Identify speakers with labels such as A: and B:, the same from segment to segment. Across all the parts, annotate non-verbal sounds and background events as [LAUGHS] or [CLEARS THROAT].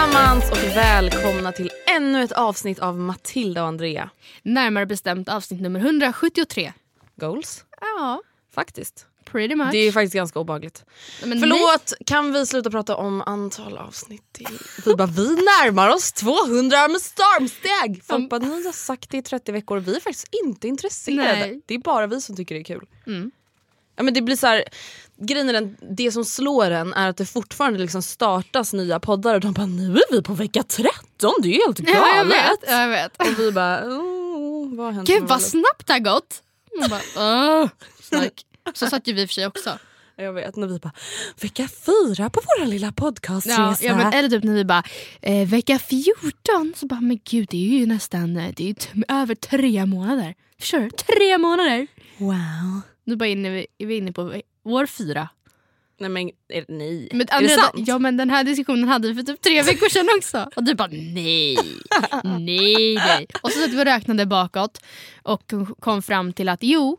A: Allesammans och välkomna till ännu ett avsnitt av Matilda och Andrea.
B: Närmare bestämt avsnitt nummer 173.
A: Goals?
B: Ja,
A: Faktiskt.
B: pretty much.
A: Det är faktiskt ganska obehagligt.
B: Men
A: Förlåt, kan vi sluta prata om antal avsnitt till? Vi bara, vi närmar oss 200 med stormsteg! Folk bara, ni har sagt det i 30 veckor och vi är faktiskt inte intresserade.
B: Nej.
A: Det är bara vi som tycker det är kul.
B: Mm.
A: Ja, men det blir så här, grejen är den, det som slår en är att det fortfarande liksom startas nya poddar och de bara nu är vi på vecka 13, det är ju helt galet.
B: Ja, jag vet. Jag vet.
A: Och vi bara, oh, vad hänt
B: Gud vad snabbt det har gått. Man bara, "Åh." Snack. Så satt ju vi för sig också.
A: Jag vet när vi bara, vecka fyra på vår lilla podcastresa.
B: Ja, ja, men, eller typ när vi bara, eh, vecka 14. Så bara, men gud det är ju nästan eh, det är över tre månader. Förstår du? Tre månader.
A: Wow.
B: Nu bara inne, är vi inne på år fyra.
A: Nej men är, nej,
B: Men,
A: är det sant?
B: Ja men den här diskussionen hade vi för typ tre veckor sedan också. [LAUGHS] Och du bara nej, [LAUGHS] nej, nej. Och så satt vi och räknade bakåt och kom fram till att jo,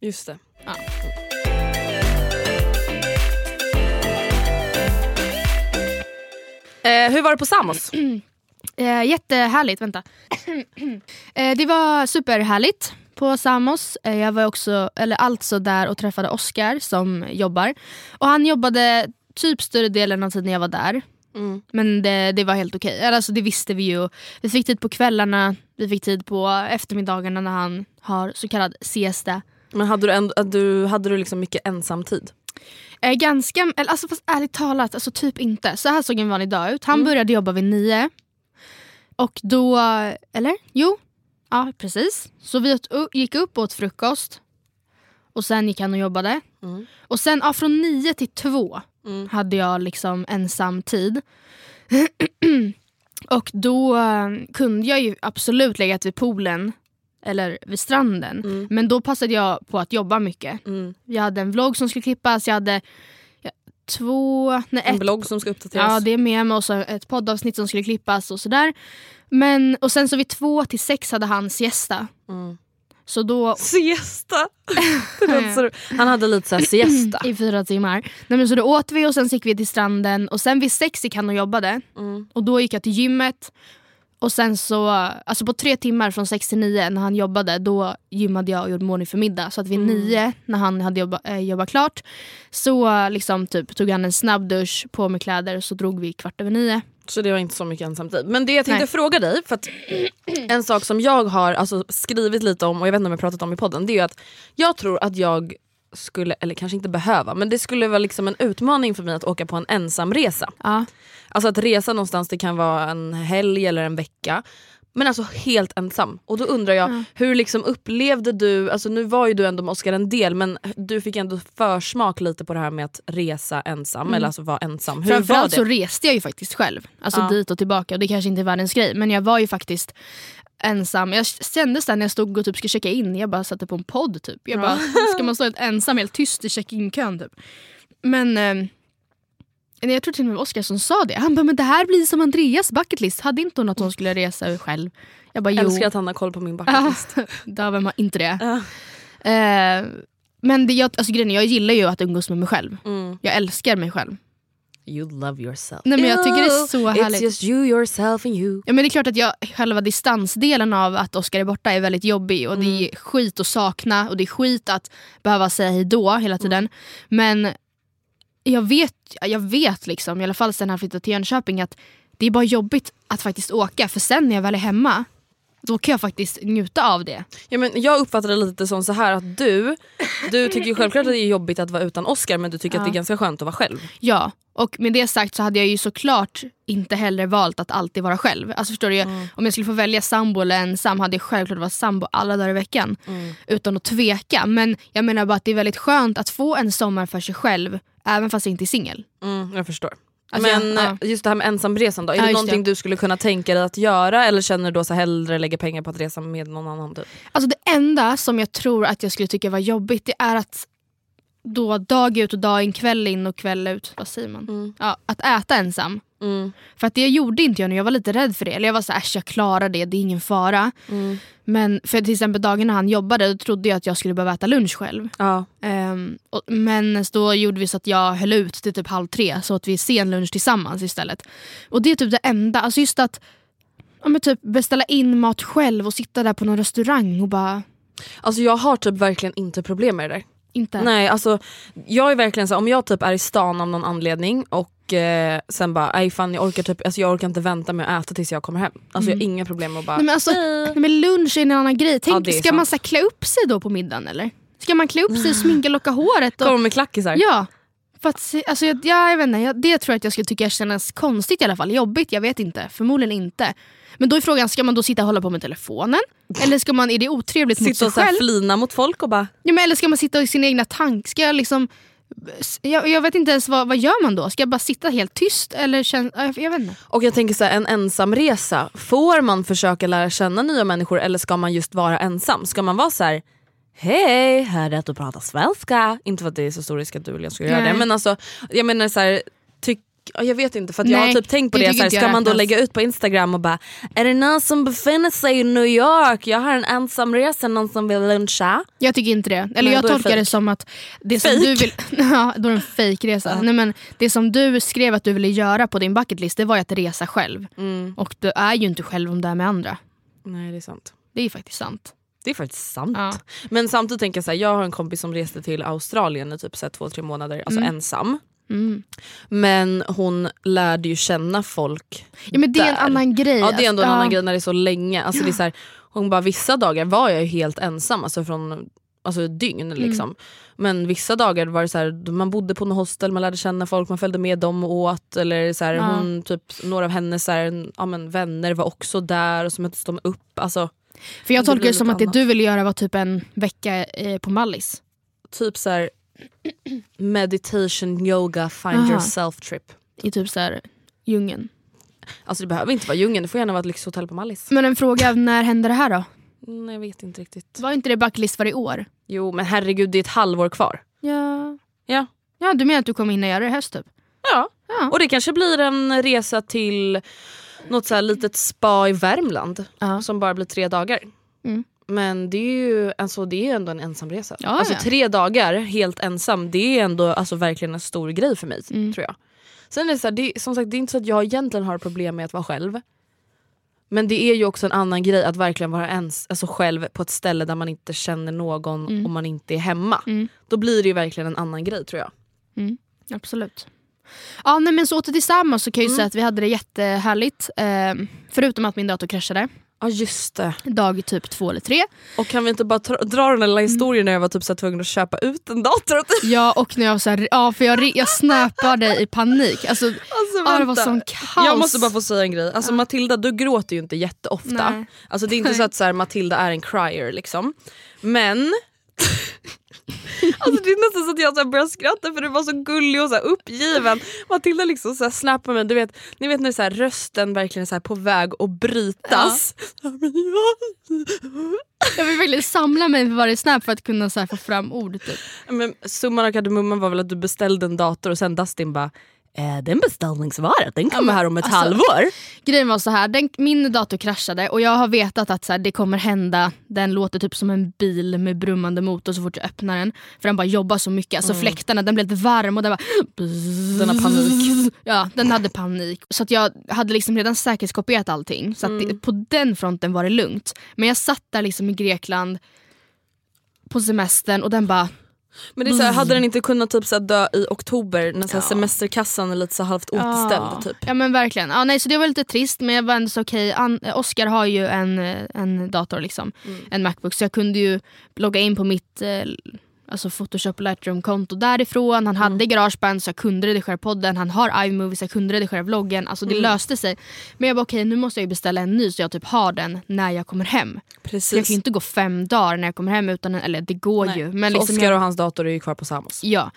A: Just det.
B: Ja.
A: Eh, hur var det på Samos? [CLEARS THROAT]
B: eh, jättehärligt. Vänta. [CLEARS THROAT] eh, det var superhärligt på Samos. Eh, jag var också, eller alltså där och träffade Oscar som jobbar. Och han jobbade typ större delen av tiden jag var där.
A: Mm.
B: Men det, det var helt okej. Eller Alltså, det visste vi ju. Vi fick tid på kvällarna, vi fick tid på eftermiddagarna när han har så kallad siesta.
A: Men hade du, ändå, du, hade du liksom mycket ensamtid?
B: Eh, ganska, eller, alltså, fast ärligt talat, alltså, typ inte. Så här såg en vanlig dag ut. Han
A: Mm.
B: började jobba vid nio. Och då, eller? Jo, ja precis. Så vi åt, gick upp och åt frukost. Och sen gick han och jobbade.
A: Mm.
B: Och sen ja, från nio till två
A: Mm.
B: hade jag liksom ensam tid. [CLEARS THROAT] och då eh, kunde jag ju absolut legat vid poolen eller vid stranden.
A: Mm.
B: Men då passade jag på att jobba mycket.
A: Mm.
B: Jag hade en vlogg som skulle klippas, jag hade två... Nej,
A: En
B: ett,
A: blogg som ska uppdateras?
B: ja, det är med mig och så ett poddavsnitt som skulle klippas och sådär. Men, och sen så vid två till sex hade han siesta.
A: Mm.
B: Så då
A: Siesta! [LAUGHS] Han hade lite såhär siesta.
B: i fyra timmar. Nej, men så då åt vi och sen gick vi till stranden och sen vid sex gick han och jobbade.
A: Mm.
B: Och då gick jag till gymmet. Och sen så, alltså på tre timmar från sex till nio när han jobbade, då gymmade jag och gjorde morning för middag. Så att vid nio, när han hade jobba, äh, jobbat klart, så liksom typ, tog han en snabb dusch, på med kläder och så drog vi kvart över nio.
A: Så det var inte så mycket ensamtid. Men det jag tänkte
B: Nej.
A: fråga dig, för en sak som jag har alltså, skrivit lite om och jag vet inte om jag pratat om i podden, det är ju att jag tror att jag skulle, eller kanske inte behöva, men det skulle vara liksom en utmaning för mig att åka på en ensamresa.
B: Ja.
A: Alltså att resa någonstans, det kan vara en helg eller en vecka. Men alltså helt ensam. Och då undrar jag, hur liksom upplevde du, alltså nu var ju du ändå med Oscar en del men du fick ändå försmak lite på det här med att resa ensam, eller alltså vara ensam. Hur var
B: Framförallt
A: det?
B: så reste jag ju faktiskt själv. Alltså
A: Ja.
B: dit och tillbaka och det kanske inte är världens grej men jag var ju faktiskt ensam. Jag kände sen när jag stod och typ skulle checka in, jag bara satte på en podd typ. Jag bara, ska man stå [LAUGHS] helt ensam, helt tyst i check-in-kön typ. Men eh, jag tror till och med Oskar som sa det. Han bara, men det här blir som Andreas bucketlist. Hade inte hon att hon skulle resa själv? Jag bara, jo.
A: älskar att han har koll på min
B: Ja,
A: bucketlist. [LAUGHS]
B: då vem har inte det?
A: Ja.
B: Eh, men det, jag, alltså, grejen, jag gillar ju att umgås med mig själv.
A: Mm.
B: Jag älskar mig själv.
A: You love yourself.
B: Nej, men jag tycker det är så
A: It's
B: härligt.
A: just you, yourself and you.
B: Ja, men det är klart att jag, själva distansdelen av att Oskar är borta är väldigt jobbig och det
A: Mm.
B: är skit att sakna och det är skit att behöva säga hejdå hela tiden.
A: Mm.
B: Men jag vet, jag vet liksom, i alla fall sen han flyttade till Jönköping att det är bara jobbigt att faktiskt åka för sen när jag väl är hemma då kan jag faktiskt njuta av det.
A: Ja, men jag uppfattar det lite som så här att du, du [LAUGHS] tycker ju självklart att det är jobbigt att vara utan Oscar men du tycker att det är ganska skönt att vara själv.
B: Ja, och med det sagt så hade jag ju såklart inte heller valt att alltid vara själv. Alltså förstår du,
A: Mm.
B: om jag skulle få välja sambo eller ensam hade jag självklart varit sambo alla dagar i veckan.
A: Mm.
B: Utan att tveka. Men jag menar bara att det är väldigt skönt att få en sommar för sig själv även fast jag inte är singel.
A: Mm, jag förstår.
B: Alltså,
A: men
B: ja.
A: just det här med ensamresan då, är
B: Ja,
A: det någonting
B: det.
A: du skulle kunna tänka dig att göra eller känner du då så hellre lägga pengar på att resa med någon annan? Typ?
B: Alltså det enda som jag tror att jag skulle tycka var jobbigt det är att då dag ut och dag in, kväll in och kväll ut, vad säger man? Ja, att äta ensam.
A: Mm.
B: För att det gjorde inte jag nu, jag var lite rädd för det. Eller jag var så här, äsch jag klarar det, det är ingen fara. Men för till exempel dagen när han jobbade då trodde jag att jag skulle behöva äta lunch själv.
A: Ja.
B: Ehm, och, men då gjorde vi så att jag höll ut till typ halv tre så att vi sen lunch tillsammans istället. Och det är typ det enda, alltså just att ja, men typ beställa in mat själv och sitta där på någon restaurang och bara
A: Alltså jag har typ verkligen inte problem med det där.
B: inte.
A: Nej alltså jag är verkligen så om jag typ är i stan av någon anledning och eh, sen bara nej fan jag orkar, typ, alltså jag orkar inte vänta med att äta tills jag kommer hem. Alltså jag har inga problem med att bara
B: Nej, men alltså, nej, men lunch är en annan grej. Tänk,
A: är
B: ska
A: sant.
B: man så här, klä upp sig då på middagen eller? Ska man klä upp sig, [SIGHS] sminka, locka håret? Och,
A: komma med klackisar.
B: Ja. För att, se- alltså, jag, ja, jag vet inte, jag, det tror jag att jag skulle tycka kännas konstigt i alla fall. Jobbigt, jag vet inte. Förmodligen inte. Men då är frågan, ska man då sitta och hålla på med telefonen? Eller ska man, är det otrevligt mot
A: Sitta
B: sig
A: och så här
B: själv?
A: flina mot folk och bara
B: Ja, men, eller ska man sitta i sina egna tankar? Ska jag liksom... Jag, jag vet inte ens vad, vad gör man då? Ska jag bara sitta helt tyst? Eller känna, jag, vet inte.
A: Och jag tänker så här, en ensamresa, får man försöka lära känna nya människor eller ska man just vara ensam? Ska man vara så här. Hej, hörde att du pratar svenska. Inte för att det är så stor risk att du eller jag skulle göra det men alltså jag menar så här, jag vet inte för jag har typ tänkt på
B: det
A: det,
B: tycker
A: så här,
B: inte jag
A: ska man då lägga ut på instagram och bara Är det någon som befinner sig i New York? Jag har en ensamresa, någon som vill luncha?
B: Jag tycker inte det. Eller
A: Nej,
B: jag tolkar det som att det som du vill... [LAUGHS] ja, då är det en fejkresa. Nej, men det som du skrev att du ville göra på din bucketlist det var ju att resa själv.
A: Mm.
B: Och du är ju inte själv om du är med andra.
A: Nej det är sant.
B: Det är faktiskt sant.
A: Det är faktiskt sant.
B: Ja.
A: Men samtidigt tänker jag så här, jag har en kompis som reste till Australien i typ så här, två, tre månader, alltså ensam.
B: Mm.
A: Men hon lärde ju känna folk
B: Ja, men det är en
A: där.
B: annan grej.
A: Ja det är ändå en
B: Alltså,
A: annan
B: ja.
A: grej när det är så länge. Alltså, det är så här, hon bara vissa dagar var jag ju helt ensam, alltså från alltså, dygn.
B: Mm.
A: Liksom. Men vissa dagar var det så här, man bodde på något hostel, man lärde känna folk, man följde med dem och åt. Eller så här,
B: Ja.
A: hon, typ, några av hennes så här, ja, men, vänner var också där och så möttes de upp. Alltså,
B: För jag
A: det
B: tolkar det som att det
A: annat.
B: du ville göra var typ en vecka eh, på Mallis.
A: typ så meditation, yoga, find
B: Aha.
A: yourself trip.
B: I typ så här djungeln.
A: Alltså det behöver inte vara djungeln, det får gärna vara ett lyxhotell på Mallis.
B: Men en fråga, när hände det här då?
A: Mm, jag vet inte riktigt.
B: Var inte det bucketlist för i år?
A: Jo men herregud det är ett halvår kvar.
B: Ja.
A: Ja.
B: Ja, du menar att du kommer hinna göra det i höst typ?
A: Ja.
B: Ja.
A: Och det kanske blir en resa till något så här litet spa i Värmland
B: Ja.
A: som bara blir tre dagar.
B: Mm.
A: Men det är ju alltså, det är ändå en ensamresa.
B: Ja,
A: alltså
B: ja.
A: tre dagar helt ensam det är ändå alltså, verkligen en stor grej för mig.
B: Mm.
A: tror jag. Sen är det, så här, det, är- som sagt, det är inte så att jag egentligen har problem med att vara själv. Men det är ju också en annan grej att verkligen vara ens, alltså själv på ett ställe där man inte känner någon
B: Mm.
A: och man inte är hemma.
B: Mm.
A: Då blir det ju verkligen en annan grej tror jag.
B: Absolut. Ja, nej, men så åter tillsammans så kan jag ju
A: Mm.
B: säga att vi hade det jättehärligt. Eh, förutom att min dator kraschade.
A: Ja just det.
B: Dag typ två eller tre.
A: Och kan vi inte bara dra den här lilla historien när jag var typ så tvungen att köpa ut en dator?
B: Ja och när jag så här, ja för jag, jag snappade i panik. Alltså,
A: Alltså,
B: ja, det var sån kaos.
A: Jag måste bara få säga en grej. Alltså Matilda du gråter ju inte jätteofta.
B: Nej.
A: Alltså det är inte så att så här, Matilda är en crier liksom. Men [LAUGHS] Alltså det är nästan så att jag så börjar skratta för du var så gullig och så uppgiven. Matilda liksom så snappar mig, du vet, ni vet när så rösten verkligen är så på väg att brytas.
B: Jag vill verkligen samla mig för varje snap för att kunna så få fram ord. Typ.
A: Men summan av kardemumman var väl att du beställde en dator och sen Dustin bara eh, den beställningsvara, den kommer
B: men
A: här om ett
B: alltså-
A: halvår.
B: Grejen var så här, den, min dator kraschade och jag har vetat att så här, det kommer hända. Den låter typ som en bil med brummande motor så fort jag öppnar den. För den bara jobbar så mycket. Alltså fläktarna, den blev lite varm och den bara...
A: Den har panik.
B: Ja, den hade panik. Så att jag hade liksom redan säkerhetskopierat allting. Så att det, på den fronten var det lugnt. Men jag satt där liksom i Grekland på semestern och den bara...
A: Men det är så här, hade den inte kunnat typ så dö i oktober när så här, semesterkassan är lite så halvt återställd?
B: Ja.
A: Typ.
B: Ja men verkligen. Ja, nej, så det var lite trist men jag var ändå så okej. An- Oscar har ju en, eh, en dator, liksom. en Macbook, så jag kunde ju logga in på mitt eh, alltså Photoshop Lightroom-konto därifrån. Han hade Garageband så jag kunde redigera podden. Han har iMovie så jag kunde redigera vloggen. Alltså det löste sig. Men jag bara okej nu måste jag beställa en ny så jag typ har den när jag kommer hem.
A: Precis.
B: Jag kan ju inte gå fem dagar när jag kommer hem utan en, eller det går
A: Nej.
B: ju. Men
A: så
B: liksom
A: Oscar
B: jag-
A: och hans dator är ju kvar på Samos.
B: Ja.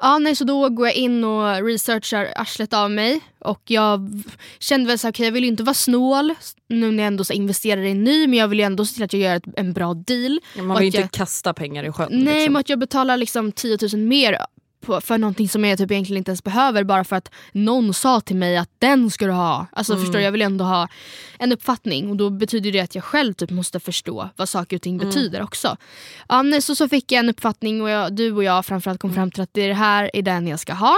B: ja nej, så då går jag in och researchar arslet av mig. Och jag kände väl så här, okej jag vill ju inte vara snål nu när jag ändå så investerar i en ny men jag vill ju ändå se till att jag gör ett, en bra deal.
A: Man
B: Och
A: vill ju inte
B: jag,
A: kasta pengar i sjön.
B: Nej
A: liksom.
B: men att jag betalar liksom 10 000 mer på, för någonting som jag typ egentligen inte ens behöver bara för att någon sa till mig att den ska du ha. Alltså
A: Mm.
B: förstår jag vill ändå ha en uppfattning och då betyder det att jag själv typ måste förstå vad saker och ting
A: Mm.
B: betyder också. Ja, nej, så, så fick jag en uppfattning och jag, du och jag framförallt kom fram till att det här är den jag ska ha.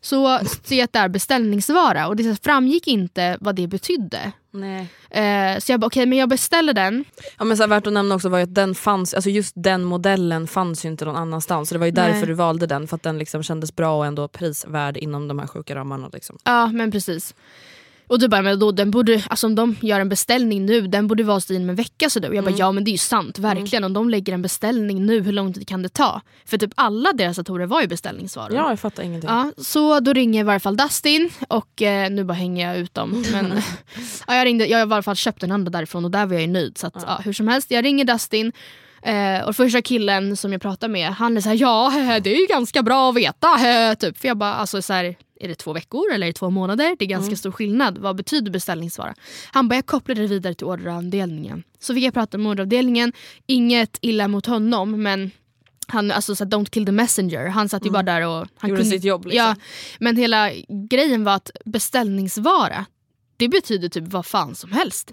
B: Så det är beställningsvara och det framgick inte vad det betydde.
A: Nej.
B: Eh, så jag bara okej men jag beställer den.
A: Ja, men så här, värt att nämna också var att den fanns, alltså just den modellen fanns ju inte någon annanstans. Så det var ju
B: Nej.
A: därför du valde den, för att den liksom kändes bra och ändå prisvärd inom de här sjuka ramarna. Liksom.
B: Ja men precis. Och du bara, men då, den borde, alltså om de gör en beställning nu, den borde vara hos dig inom en vecka. Så då. Jag bara, ja men det är ju sant, verkligen. Om de lägger en beställning nu, hur lång tid kan det ta? För typ alla deras datorer var ju beställningsvaror.
A: Ja, jag fattar ingenting.
B: Ja, så då ringer i varje fall Dustin och eh, nu bara hänger jag ut dem. Men, [LAUGHS] ja, jag, ringde, jag har i alla fall köpt den andra därifrån och där var jag ju nöjd. Så att, ja. hur som helst, jag ringer Dustin eh, och första killen som jag pratar med han är så här, ja [LAUGHS] det är ju ganska bra att veta. [LAUGHS] typ. För jag bara, alltså så här, är det två veckor eller är det två månader? Det är ganska stor skillnad. Vad betyder beställningsvara? Han bara, jag kopplade det vidare till orderavdelningen. Så fick jag prata med orderavdelningen. Inget illa mot honom men han, alltså så don't kill the messenger. Han satt ju bara där och... Han
A: Gjorde sitt jobb, liksom.
B: Ja, men hela grejen var att beställningsvara, det betyder typ vad fan som helst.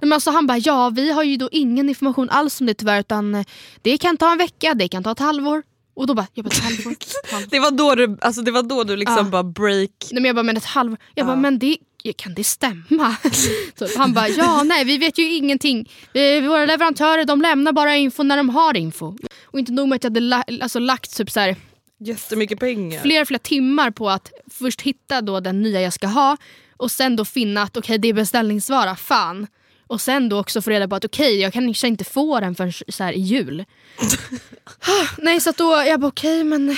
B: Men alltså han bara, ja vi har ju då ingen information alls om det tyvärr utan eh, det kan ta en vecka, det kan ta ett halvår. Och då bara, jag bara ett halvår? Halvår.
A: Det var då du, alltså, det var då du liksom
B: Ja.
A: bara break...
B: Nej, men jag bara, men ett halvår? Jag bara, men det, kan det stämma? [LAUGHS] så han bara, ja nej vi vet ju ingenting. Våra leverantörer de lämnar bara info när de har info. Och inte nog med att jag hade la, alltså, lagt typ så här,
A: Jättemycket pengar.
B: flera, flera timmar på att först hitta då den nya jag ska ha och sen då finna att okej det är beställningsvara, fan. Och sen då också få reda på att okej jag kan kanske inte få den förrän så här i jul. [LAUGHS] Nej så att då, jag bara okej men [LAUGHS]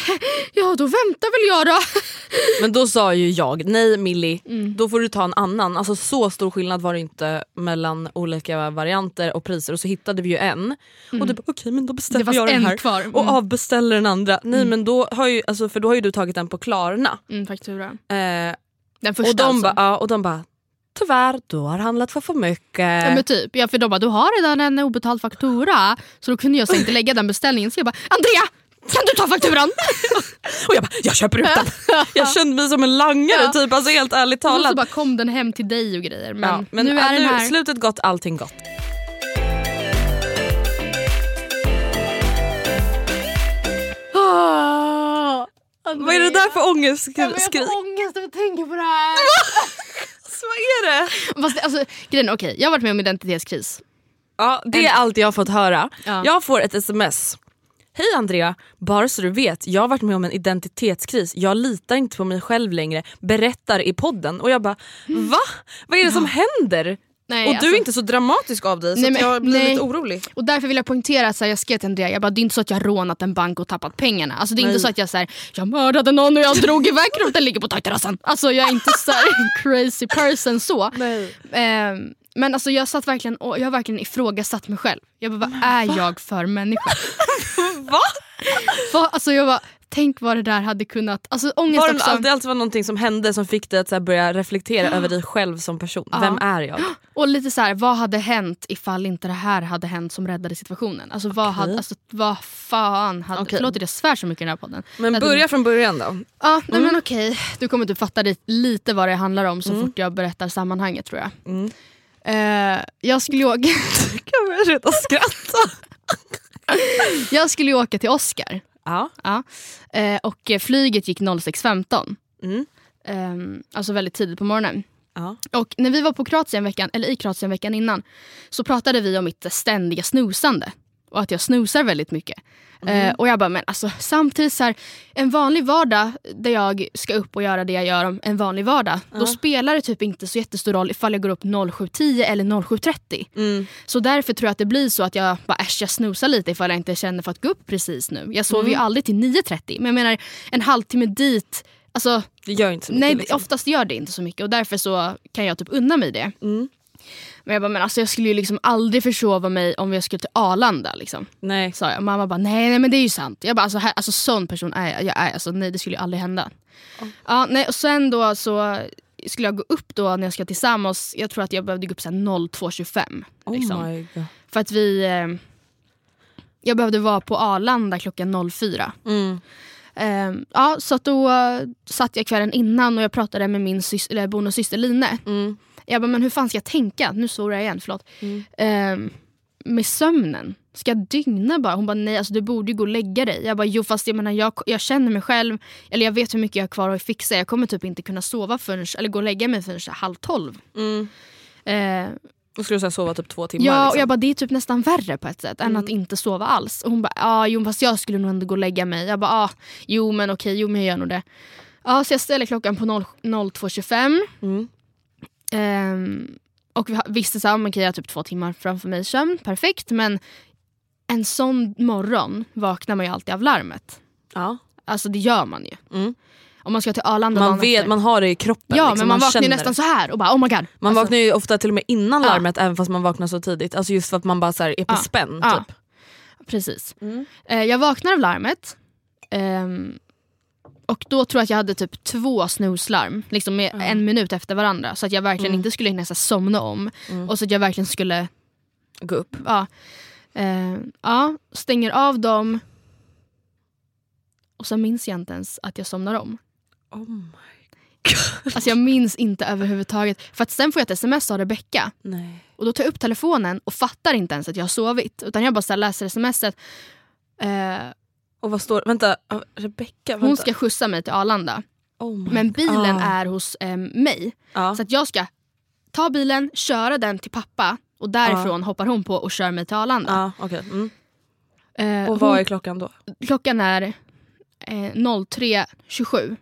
B: ja då väntar väl jag då. [LAUGHS]
A: Men då sa ju jag, nej Millie,
B: Mm.
A: då får du ta en annan. Alltså så stor skillnad var det inte mellan olika varianter och priser och så hittade vi ju en. Och du bara okej men då beställer jag den
B: en
A: här
B: kvar. Mm.
A: och avbeställer den andra. Nej men då har ju, alltså, för då har ju du tagit den på Klarna.
B: Mm, faktura.
A: Eh,
B: Den första
A: och, de
B: alltså.
A: ba, ja, och de bara tyvärr du har handlat för för mycket.
B: Ja men typ, ja, för de bara du har redan en obetald faktura. Så då kunde jag så inte lägga den beställningen. Så jag bara Andrea! Kan du ta fakturan? [LAUGHS]
A: Och jag bara jag köper ut den. [LAUGHS] jag kände mig som en langare
B: Ja.
A: typ, alltså helt ärligt
B: Och så
A: talat.
B: bara kom den hem till dig och grejer. Men,
A: ja, men
B: nu är
A: ja,
B: den här.
A: Slutet gott, allting gott.
B: Ah,
A: Vad är det där för ångestskrik?
B: Jag får ångest av att tänka på det här. [LAUGHS]
A: Vad är det?
B: Fast, alltså, grejen, okej, jag har varit med om identitetskris.
A: Ja, det är allt jag har fått höra.
B: Ja.
A: Jag får ett sms. Hej Andrea, bara så du vet, jag har varit med om en identitetskris. Jag litar inte på mig själv längre. Berättar i podden. Och jag bara, va? Vad är det som händer?
B: Nej,
A: och du
B: alltså-
A: är inte så dramatisk av dig så
B: Nej, men-
A: jag blir
B: nej.
A: lite orolig.
B: Och därför vill jag poängtera att så här, jag skrev till Andrea, jag bara, det är inte så att jag rånat en bank och tappat pengarna. Alltså, det är
A: Nej.
B: inte så att jag, så här, jag mördade någon och jag drog iväg kroppen, ligger på takterrassen. Alltså jag är inte så här, crazy person så. Ehm, men alltså, jag satt verkligen och jag har verkligen ifrågasatt mig själv. Jag bara, vad är jag för människa? [LAUGHS]
A: Va?
B: Vad- alltså, jag bara, tänk vad det där hade kunnat... Alltså, ångest
A: Var det
B: också.
A: alltid, alltid var någonting som hände som fick dig att så börja reflektera över dig själv som person?
B: Ja.
A: Vem är jag?
B: Och lite så här, vad hade hänt ifall inte det här hade hänt som räddade situationen? Alltså vad, hade, alltså, vad fan hade...
A: Okej.
B: Förlåt att jag svär så mycket i den här podden.
A: Men
B: Det hade-
A: börja från början då.
B: Ja, nej, men okej. Du kommer typ fatta det, lite vad det handlar om så fort jag berättar sammanhanget tror jag.
A: Mm.
B: Eh, jag, skulle åka, [LAUGHS]
A: Jag börjar redan skratta. [LAUGHS]
B: jag skulle åka till Oscar.
A: Ja.
B: Ja. Eh, och eh, flyget gick 06.15.
A: Mm.
B: Ehm, alltså väldigt tidigt på morgonen.
A: Ja.
B: Och när vi var på Kroatien veckan, eller i Kroatien veckan innan så pratade vi om mitt ständiga snusande. Och att jag snusar väldigt mycket. Eh, och jag bara, men alltså samtidigt så här, en vanlig vardag där jag ska upp och göra det jag gör om en vanlig vardag. Då spelar det typ inte så jättestor roll ifall jag går upp 07.10 eller 07.30.
A: Mm.
B: Så därför tror jag att det blir så att jag bara äsch, jag snusar lite ifall jag inte känner för att gå upp precis nu. Jag sover ju aldrig till 9.30 men jag menar en halvtimme dit, alltså
A: Det gör inte så mycket.
B: Nej,
A: liksom.
B: oftast gör det inte så mycket och därför så kan jag typ unna mig det. Men jag bara, men alltså jag skulle ju liksom aldrig försova mig om jag skulle till Arlanda. Liksom,
A: Nej.
B: sa jag. Mamma bara, nej, nej men det är ju sant. Jag bara, alltså, här, alltså sån person är jag. jag är, alltså, nej det skulle ju aldrig hända. Ja, nej, och sen då så skulle jag gå upp då när jag ska till Samos. Jag tror att jag behövde gå upp så här 02.25.
A: Oh
B: Liksom.
A: my god.
B: För att vi... Eh, jag behövde vara på Arlanda klockan 04.
A: Mm.
B: Ehm, ja, så då satt jag kvällen innan och jag pratade med min bonussyster Line.
A: Mm.
B: Jag bara, men hur fan ska jag tänka? Nu svor jag igen, förlåt. Ehm, med sömnen. Ska jag dygna bara? Hon bara, nej alltså du borde gå och lägga dig. Jag bara, jo fast jag menar jag, jag känner mig själv, eller jag vet hur mycket jag har kvar att fixa. Jag kommer typ inte kunna sova förrän, eller gå och lägga mig förrän halv tolv.
A: Mm. Då skulle här sova typ två timmar.
B: Ja, och
A: liksom.
B: jag bara det är typ nästan värre på ett sätt än att inte sova alls. Och hon bara, ja jo fast jag skulle nog ändå gå och lägga mig. Jag bara, ah, jo men okej, jo men jag gör nog det. Ja, så jag ställer klockan på 0 02.25.
A: Mm.
B: Ehm, och vi visste så här, men okej, jag har typ två timmar framför mig sömn, perfekt. Men en sån morgon vaknar man ju alltid av larmet.
A: Ja.
B: Alltså det gör man ju.
A: Mm.
B: Om man ska till Arlanda
A: Man, vet,
B: efter.
A: man har det i kroppen.
B: Ja
A: liksom.
B: men man, vaknar ju nästan
A: det.
B: så här och bara oh my god.
A: Man
B: Alltså,
A: vaknar ju ofta till och med innan
B: Ja.
A: larmet även fast man vaknar så tidigt. Alltså just för att man bara så är på
B: Ja.
A: spänn.
B: Ja.
A: Typ.
B: Precis.
A: Mm.
B: Eh, jag vaknar av larmet. Ehm, och då tror jag att jag hade typ två snuslarm, liksom med en minut efter varandra. Så att jag verkligen
A: Mm.
B: inte skulle hinna så somna om. Och så att jag verkligen skulle
A: Gå upp.
B: ja, eh, ja, stänger av dem. Och sen minns jag inte ens att jag somnar om.
A: Oh my.
B: Alltså jag minns inte överhuvudtaget. För att sen får jag ett sms av Rebecka.
A: Nej.
B: Och då tar jag upp telefonen och fattar inte ens att jag har sovit. Utan jag bara så läser smset. Eh,
A: Och vad står Vänta, ah, Rebecka.
B: hon
A: vänta.
B: ska skjutsa mig till Arlanda.
A: Oh
B: Men bilen
A: Ah.
B: är hos eh, mig.
A: Ja.
B: Så att jag ska ta bilen, köra den till pappa och därifrån hoppar hon på och kör mig till Arlanda.
A: Okej. mm.
B: Eh,
A: Och vad
B: hon,
A: är klockan då?
B: Klockan är eh, 03.27.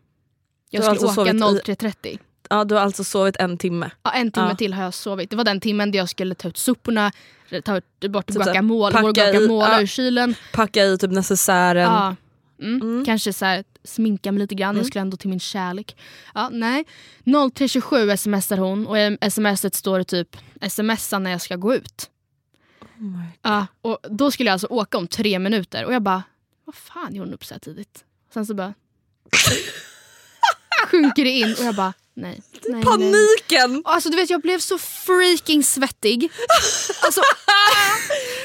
B: Jag skulle
A: alltså
B: åka
A: sovit i-
B: 03.30.
A: Ja, du har alltså sovit en timme.
B: Ja, en timme till har jag sovit. Det var den timmen där jag skulle ta ut soporna, ta bort
A: att
B: guacamole, vår
A: packa i-
B: guacamole
A: ja.
B: ur kylen.
A: Packa i typ necessären.
B: Ja. Mm.
A: Mm.
B: Kanske så här, sminka mig lite grann, jag skulle ändå till min kärlek. Ja, nej. 03.27 smsar hon och i smset står det typ smsa när jag ska gå ut.
A: Oh
B: Ja, och då skulle jag alltså åka om tre minuter och jag bara, vad fan gör hon upp så här tidigt? Sen så bara [LAUGHS] sjunker det in och jag bara, nej. nej nej.
A: Paniken!
B: Alltså du vet jag blev så freaking svettig. Alltså, [LAUGHS]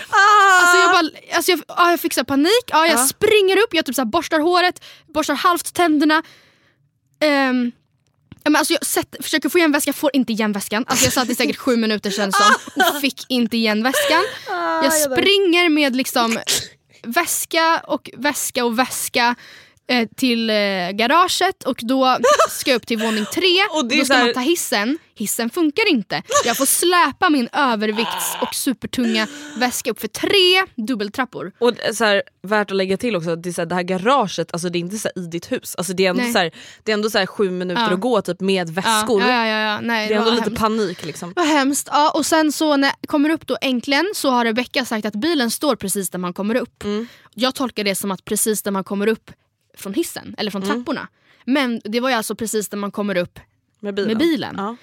A: Ah!
B: alltså jag, bara, alltså jag, ja, jag fick så panik, ja, jag
A: Ja.
B: springer upp, jag typ så borstar håret, borstar halvt tänderna. Ja, men alltså jag sätter, försöker få igen väskan, får inte igen väskan. Alltså jag satt i säkert sju minuter sen som och fick inte igen väskan.
A: Ah,
B: Jag springer med liksom väska och väska och väska eh, till eh, garaget och då ska jag upp till våning tre. [LAUGHS]
A: Och
B: då ska
A: här-
B: man ta hissen. Hissen funkar inte. Jag får släpa min övervikts och supertunga väska upp för tre dubbeltrappor.
A: Och så här, värt att lägga till också, det, är så här, det här garaget, alltså det är inte så i ditt hus. Alltså det är ändå,
B: Nej.
A: så här, det är ändå så sju minuter
B: Ja.
A: att gå typ med väskor.
B: Ja, ja, ja, ja. Nej,
A: Det är ändå lite
B: hemskt.
A: panik liksom.
B: Vad hemskt. Ja, och sen så när jag kommer upp då äntligen så har Rebecca sagt att bilen står precis där man kommer upp.
A: Mm.
B: Jag tolkar det som att precis där man kommer upp från hissen eller
A: Mm.
B: från trapporna. Men det var ju alltså precis där man kommer upp
A: Med bilen.
B: med bilen.
A: Ja.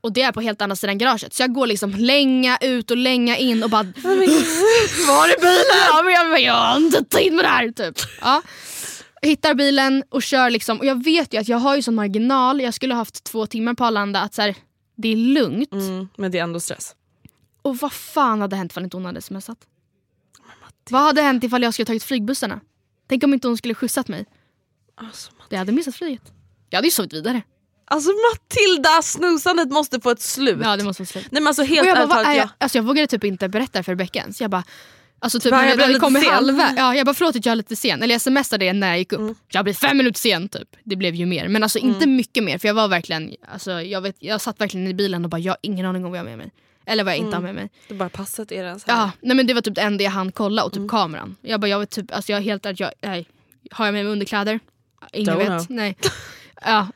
B: Och det är på helt andra sidan garaget. Så jag går liksom länga ut och länga in och bara [LAUGHS] Var är bilen? Ja, men jag, bara, jag har inte tid med det här. Typ. Ja. Hittar bilen och kör liksom. Och jag vet ju att jag har ju sån marginal. Jag skulle ha haft två timmar på Arlanda. Att så här, det är lugnt.
A: Mm, men det är ändå stress.
B: Och vad fan hade hänt ifall inte hon hade smsat? Vad hade hänt ifall jag skulle tagit flygbussarna? Tänk om inte hon skulle skjutsat mig.
A: Alltså,
B: Det hade missat flyget. Jag hade ju sovit vidare.
A: alltså Matilda, snusandet måste få ett slut.
B: Ja det måste vara slut.
A: Nej men alltså helt
B: Och jag, bara,
A: talat,
B: jag?
A: jag,
B: Alltså, jag vågade typ inte berätta för Rebecca ens. Jag bara, alltså typ
A: Bara, jag
B: kommit
A: sen.
B: halva. Ja, jag bara förlåt att jag är lite sen. Eller jag smsade det när jag gick upp.
A: Mm.
B: Jag blev fem minuter sen typ. Det blev ju mer. Men alltså inte mycket mer för jag var verkligen, alltså, jag, vet, jag satt verkligen i bilen och bara jag har ingen aning om vad jag har med mig. Eller vad jag inte har med mig.
A: det bara passet är här.
B: Ja, nej men det var typ det enda jag hann kolla
A: Mm.
B: och typ kameran. Jag bara, jag vet typ, alltså jag är helt ärligt, jag, nej. Har jag med mig underkläder? Ingen
A: Don't
B: vet.
A: know.
B: Nej. Ja,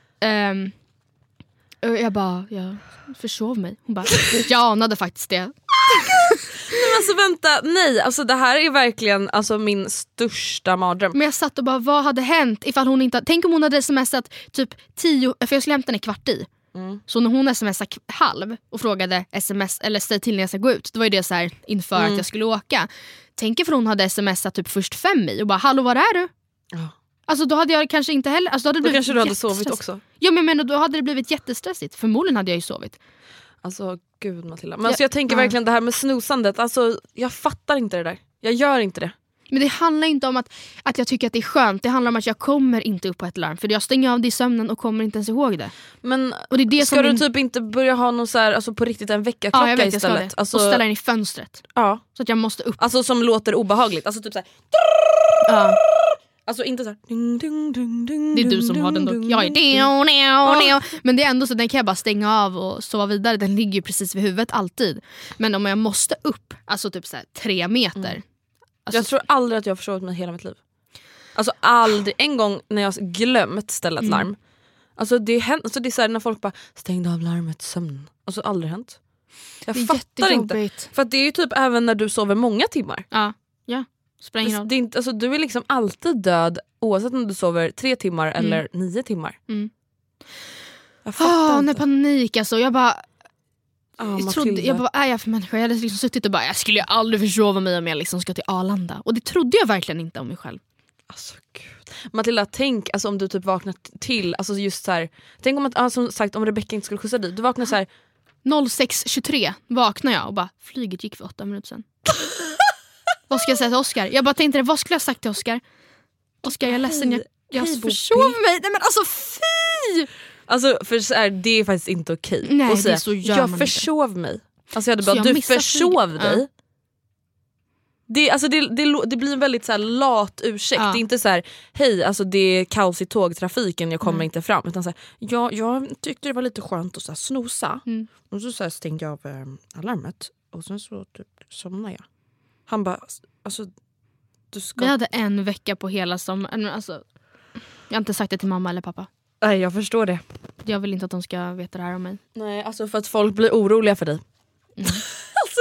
B: och jag bara, jag försov mig. Hon bara, jag anade faktiskt det.
A: Men alltså vänta, nej alltså det här är verkligen alltså, min största mardröm.
B: Men jag satt och bara, vad hade hänt ifall hon inte, tänk om hon hade smsat typ tio, för jag skulle hämta henne kvart i.
A: Mm.
B: Så när hon smsade halv och frågade sms, eller säg till när jag ska gå ut, då var ju det så här inför
A: Mm.
B: att jag skulle åka. Tänk ifall hon hade smsat typ först fem i och bara, hallå var är du?
A: Ja.
B: Alltså då hade jag kanske inte heller... Alltså, då hade det
A: Då kanske du hade sovit också.
B: Ja men, men då hade det blivit jättestressigt. Förmodligen hade jag ju sovit.
A: Alltså gud Matilda. Men alltså,
B: Ja,
A: jag tänker
B: ja.
A: verkligen det här med snusandet, alltså, jag fattar inte det där. Jag gör inte det.
B: Men det handlar inte om att, att jag tycker att det är skönt. Det handlar om att jag kommer inte upp på ett larm. För jag stänger av det i sömnen och kommer inte ens ihåg det.
A: Men
B: Och det är det
A: ska du
B: min-
A: typ inte börja ha någon så här, alltså, på riktigt en väckarklocka
B: Ja jag vet jag
A: istället? Alltså,
B: Och ställa den i fönstret.
A: ja.
B: Så att jag måste upp.
A: alltså som låter obehagligt. Alltså typ så här,
B: Ja.
A: Alltså inte så här, ding, ding, ding, ding,
B: Det är du som har den dock. Jag är
A: ding, ding.
B: Men det är ändå så den kan jag bara stänga av och sova vidare. Den ligger ju precis vid huvudet alltid. Men om jag måste upp, alltså typ så här, tre meter. Alltså,
A: Jag tror aldrig att jag har försovit mig hela mitt liv. Alltså aldrig. En gång när jag glömt ställa
B: Mm.
A: ett larm. Alltså det, händer, alltså det är så här när folk bara stängde av larmet i sömnen. Alltså aldrig hänt. Jag fattar inte. För det är ju typ även när du sover många timmar.
B: Ja. Spelar
A: Det, är inte, alltså, du är liksom alltid död oavsett om du sover tre timmar eller nio timmar.
B: Mm.
A: Jag fattar
B: nej
A: inte.
B: panik alltså. Jag bara,
A: Ah,
B: jag, trodde, jag bara, vad är jag för människa? Jag hade liksom suttit och bara, jag skulle ju aldrig försova mig om jag liksom ska till Arlanda. Och det trodde jag verkligen inte om mig själv.
A: Alltså, gud. Matilda tänk alltså, om du typ vaknar till, alltså just så här, tänk om att, ah, som sagt om Rebecca inte skulle skjutsa dig, du vaknar så här,
B: 06.23 vaknar jag och bara, flyget gick för åtta minuter sedan. [LAUGHS] vad ska jag säga till Oscar? Jag bara tänkte, vad skulle jag sagt till Oscar? Oscar jag är ledsen, jag, jag
A: hej,
B: försov mig. Nej men alltså fy!
A: Alltså för så här, det är faktiskt inte okej
B: Nej,
A: att
B: det
A: säga
B: är så gör
A: jag
B: man inte."
A: försov mig. Alltså jag hade bara
B: jag
A: du försov
B: flyget."
A: dig.
B: Ja.
A: Det, alltså det, det, det blir en väldigt så här lat ursäkt.
B: Ja.
A: Det är inte så här, hej alltså det är kaos i tågtrafiken jag kommer
B: Mm.
A: inte fram. Utan så här, ja, jag tyckte det var lite skönt att så här, snosa.
B: Mm.
A: Och så, så här, stängde jag av eh, alarmet och sen så typ, somnade jag. Han bara, alltså du ska...
B: Vi hade en vecka på hela sommaren. Alltså, jag har inte sagt det till mamma eller pappa.
A: Nej jag förstår det.
B: Jag vill inte att de ska veta det här om mig.
A: Nej alltså för att folk blir oroliga för dig. alltså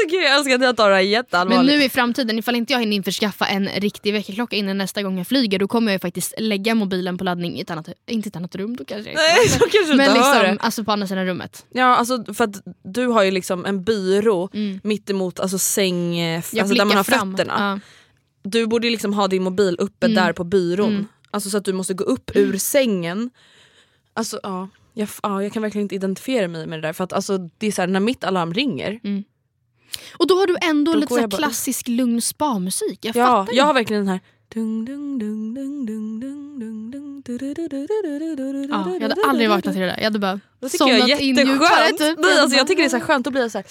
A: gud jag älskar att jag tar det här
B: Men
A: jätteallvarligt.
B: nu i framtiden, ifall inte jag hinner införskaffa en riktig väckarklocka innan nästa gång jag flyger, då kommer jag faktiskt lägga mobilen på laddning i ett annat, inte i ett annat rum då kanske.
A: Nej
B: inte.
A: så kanske
B: Men liksom,
A: det.
B: alltså på andra sidan rummet.
A: Ja alltså för att du har ju liksom en byrå
B: Mm.
A: mittemot alltså säng, eh,
B: Jag
A: alltså där man har
B: fram.
A: fötterna.
B: Ja.
A: Du borde ju liksom ha din mobil uppe
B: Mm.
A: där på byrån.
B: Mm.
A: Alltså så att du måste gå upp ur sängen. Alltså ja, jag, ja, jag kan verkligen inte identifiera mig med det där. För att alltså, det är så här, när mitt alarm ringer,
B: och då har du ändå
A: då
B: lite så
A: bara...
B: klassisk lugn spa-musik. Jag
A: ja,
B: fattar
A: jag har verkligen den här
B: Ja, jag hade aldrig vaknat till det där. Jag hade bara
A: tycker
B: somnat
A: jag
B: in djupare. Typ.
A: Alltså, jag tycker det är så mm. skönt att bli så här...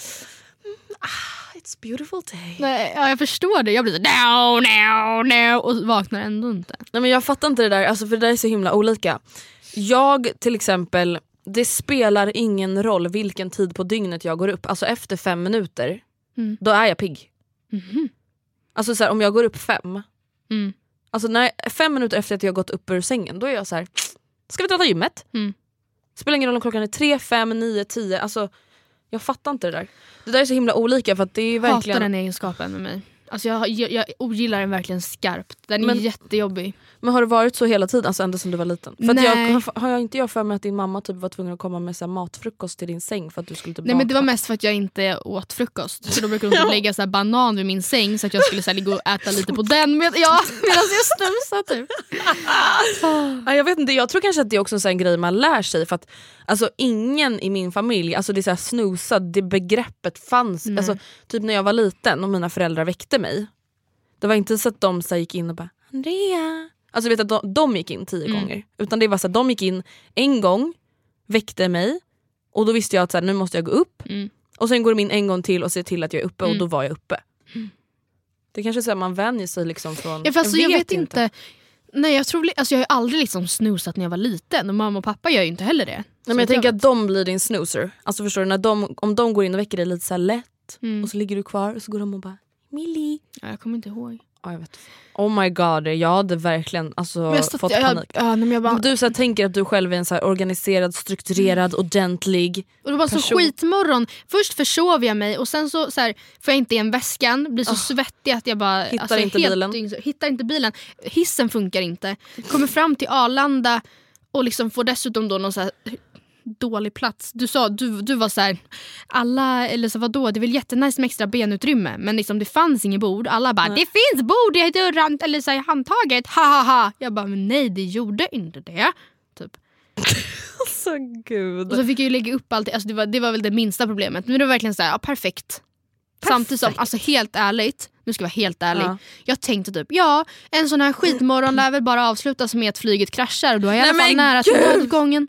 A: Ah, it's beautiful day.
B: Nej, ja, jag förstår det. Jag blir så no, no, no och vaknar ändå inte.
A: Nej, men Jag fattar inte det där, alltså, för det där är så himla olika. Jag till exempel det spelar ingen roll vilken tid på dygnet jag går upp. Alltså efter fem minuter,
B: Mm.
A: då är jag pigg.
B: Mhm.
A: Alltså så här, om jag går upp fem,
B: Mm.
A: alltså när, fem minuter efter att jag gått upp ur sängen, då är jag så här. [TSK] ska vi dra till gymmet?
B: Mm.
A: Spelar ingen roll om klockan är tre, fem, nio, tio. Alltså, jag fattar inte det där. Det där är så himla olika för att det är verkligen...
B: Hatar den egenskapen med mig. Alltså jag, jag, jag ogillar den verkligen skarpt. Den är
A: Men-
B: jättejobbig.
A: Men har det varit så hela tiden, alltså ända sedan du var liten? För
B: Nej.
A: jag, har- jag inte jag för mig att din mamma typ var tvungen att komma med så matfrukost till din säng för att du skulle typ
B: Nej men det var mest för att jag inte åt frukost. Så då brukade hon [LAUGHS] typ lägga så banan vid min säng så att jag skulle så här, ligga och äta lite på den med, ja, medan jag snusade typ. [LAUGHS]
A: Ja, jag vet inte, jag tror kanske att det är också en sån grej man lär sig för att alltså, ingen i min familj, alltså det är så här snosa, det begreppet fanns. Alltså, typ när jag var liten och mina föräldrar väckte mig. Det var inte så att de så gick in och bara Andrea. Alltså vet att de, de gick in tio
B: Mm.
A: gånger. Utan det var så att de gick in en gång, väckte mig och då visste jag att så här, nu måste jag gå upp.
B: Mm.
A: Och sen går de in en gång till och ser till att jag är uppe och
B: Mm.
A: då var jag uppe. Det kanske är så att man vänjer sig liksom från...
B: Ja, fast jag, vet inte. Nej, jag, tror, alltså, jag har aldrig liksom snusat när jag var liten och mamma och pappa gör ju inte heller det.
A: Nej, men jag tänker
B: vet.
A: att de blir din snoozer. Alltså förstår du, när de, om de går in och väcker dig lite så lätt
B: Mm.
A: och så ligger du kvar och så går de och bara Millie.
B: Ja, jag kommer inte ihåg.
A: Ja, jag vet. Oh my god, jag hade verkligen alltså,
B: satt,
A: fått
B: jag,
A: panik.
B: jag, ja, nej, bara,
A: Du så här, tänker att du själv är en så här, organiserad, strukturerad, ordentlig.
B: och det var så
A: person-
B: skitmorgon. Först försov jag mig och sen så, så här, får jag inte igen väskan, blir så svettig att jag bara...
A: Ah.
B: alltså,
A: Hittar inte
B: helt
A: bilen.
B: Hittar inte bilen. Hissen funkar inte. Kommer fram till Arlanda och liksom får dessutom då någon så här dålig plats. Du sa, du, du var så här, alla, eller så vadå, det är väl jättenice med extra benutrymme men liksom det fanns inget bord. Alla bara, det finns bord i dörren eller så här, handtaget, ha ha ha. Jag bara, men nej det gjorde inte det. Typ. [LAUGHS]
A: Alltså gud.
B: Och så fick jag ju lägga upp allt, alltså det, var, det var väl det minsta problemet. Men det var verkligen så här, ja, perfekt. Samtidigt som, alltså helt ärligt, nu ska jag vara helt ärlig.
A: Ja.
B: Jag tänkte typ, ja en sån här skitmorgon lär väl bara avslutas med att flyget kraschar och då är jag i alla
A: Nej,
B: fall nära till nödutgången.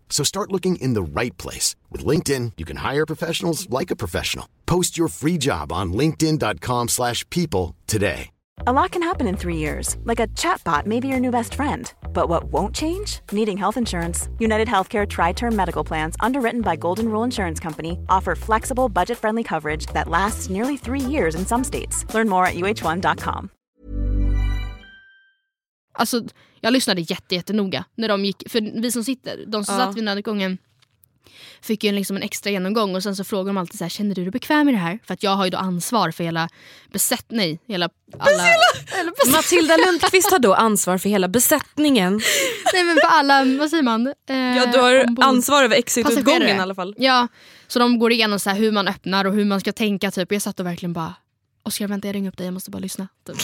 C: So start looking in the right place. With LinkedIn, you can hire professionals like a professional. Post your free job on linkedin.com/people slash people today.
D: A lot can happen in three years, like a chatbot may be your new best friend. But what won't change? Needing health insurance. United Healthcare Tri Term Medical Plans, underwritten by Golden Rule Insurance Company, offer flexible, budget friendly coverage that lasts nearly three years in some states. Learn more at uh1.com.
B: Alltså, jag lyssnade jätte, jättenoga när de gick, för vi som sitter, de som
A: Ja.
B: satt vid nödutgången fick ju en, liksom en extra genomgång och sen så frågar de alltid så här, känner du dig bekväm med det här? För att jag har ju då ansvar för hela besättning, hela alla, besätt,
A: Matilda Lundqvist har då ansvar för hela besättningen. [LAUGHS]
B: nej men för alla, vad säger man? Eh,
A: Ja, du har
B: ombord.
A: ansvar över exitutgången i alla fall.
B: Ja, så de går igenom så här hur man öppnar och hur man ska tänka typ. Jag satt och verkligen bara, Oskar vänta jag ringer upp dig, jag måste bara lyssna. Typ.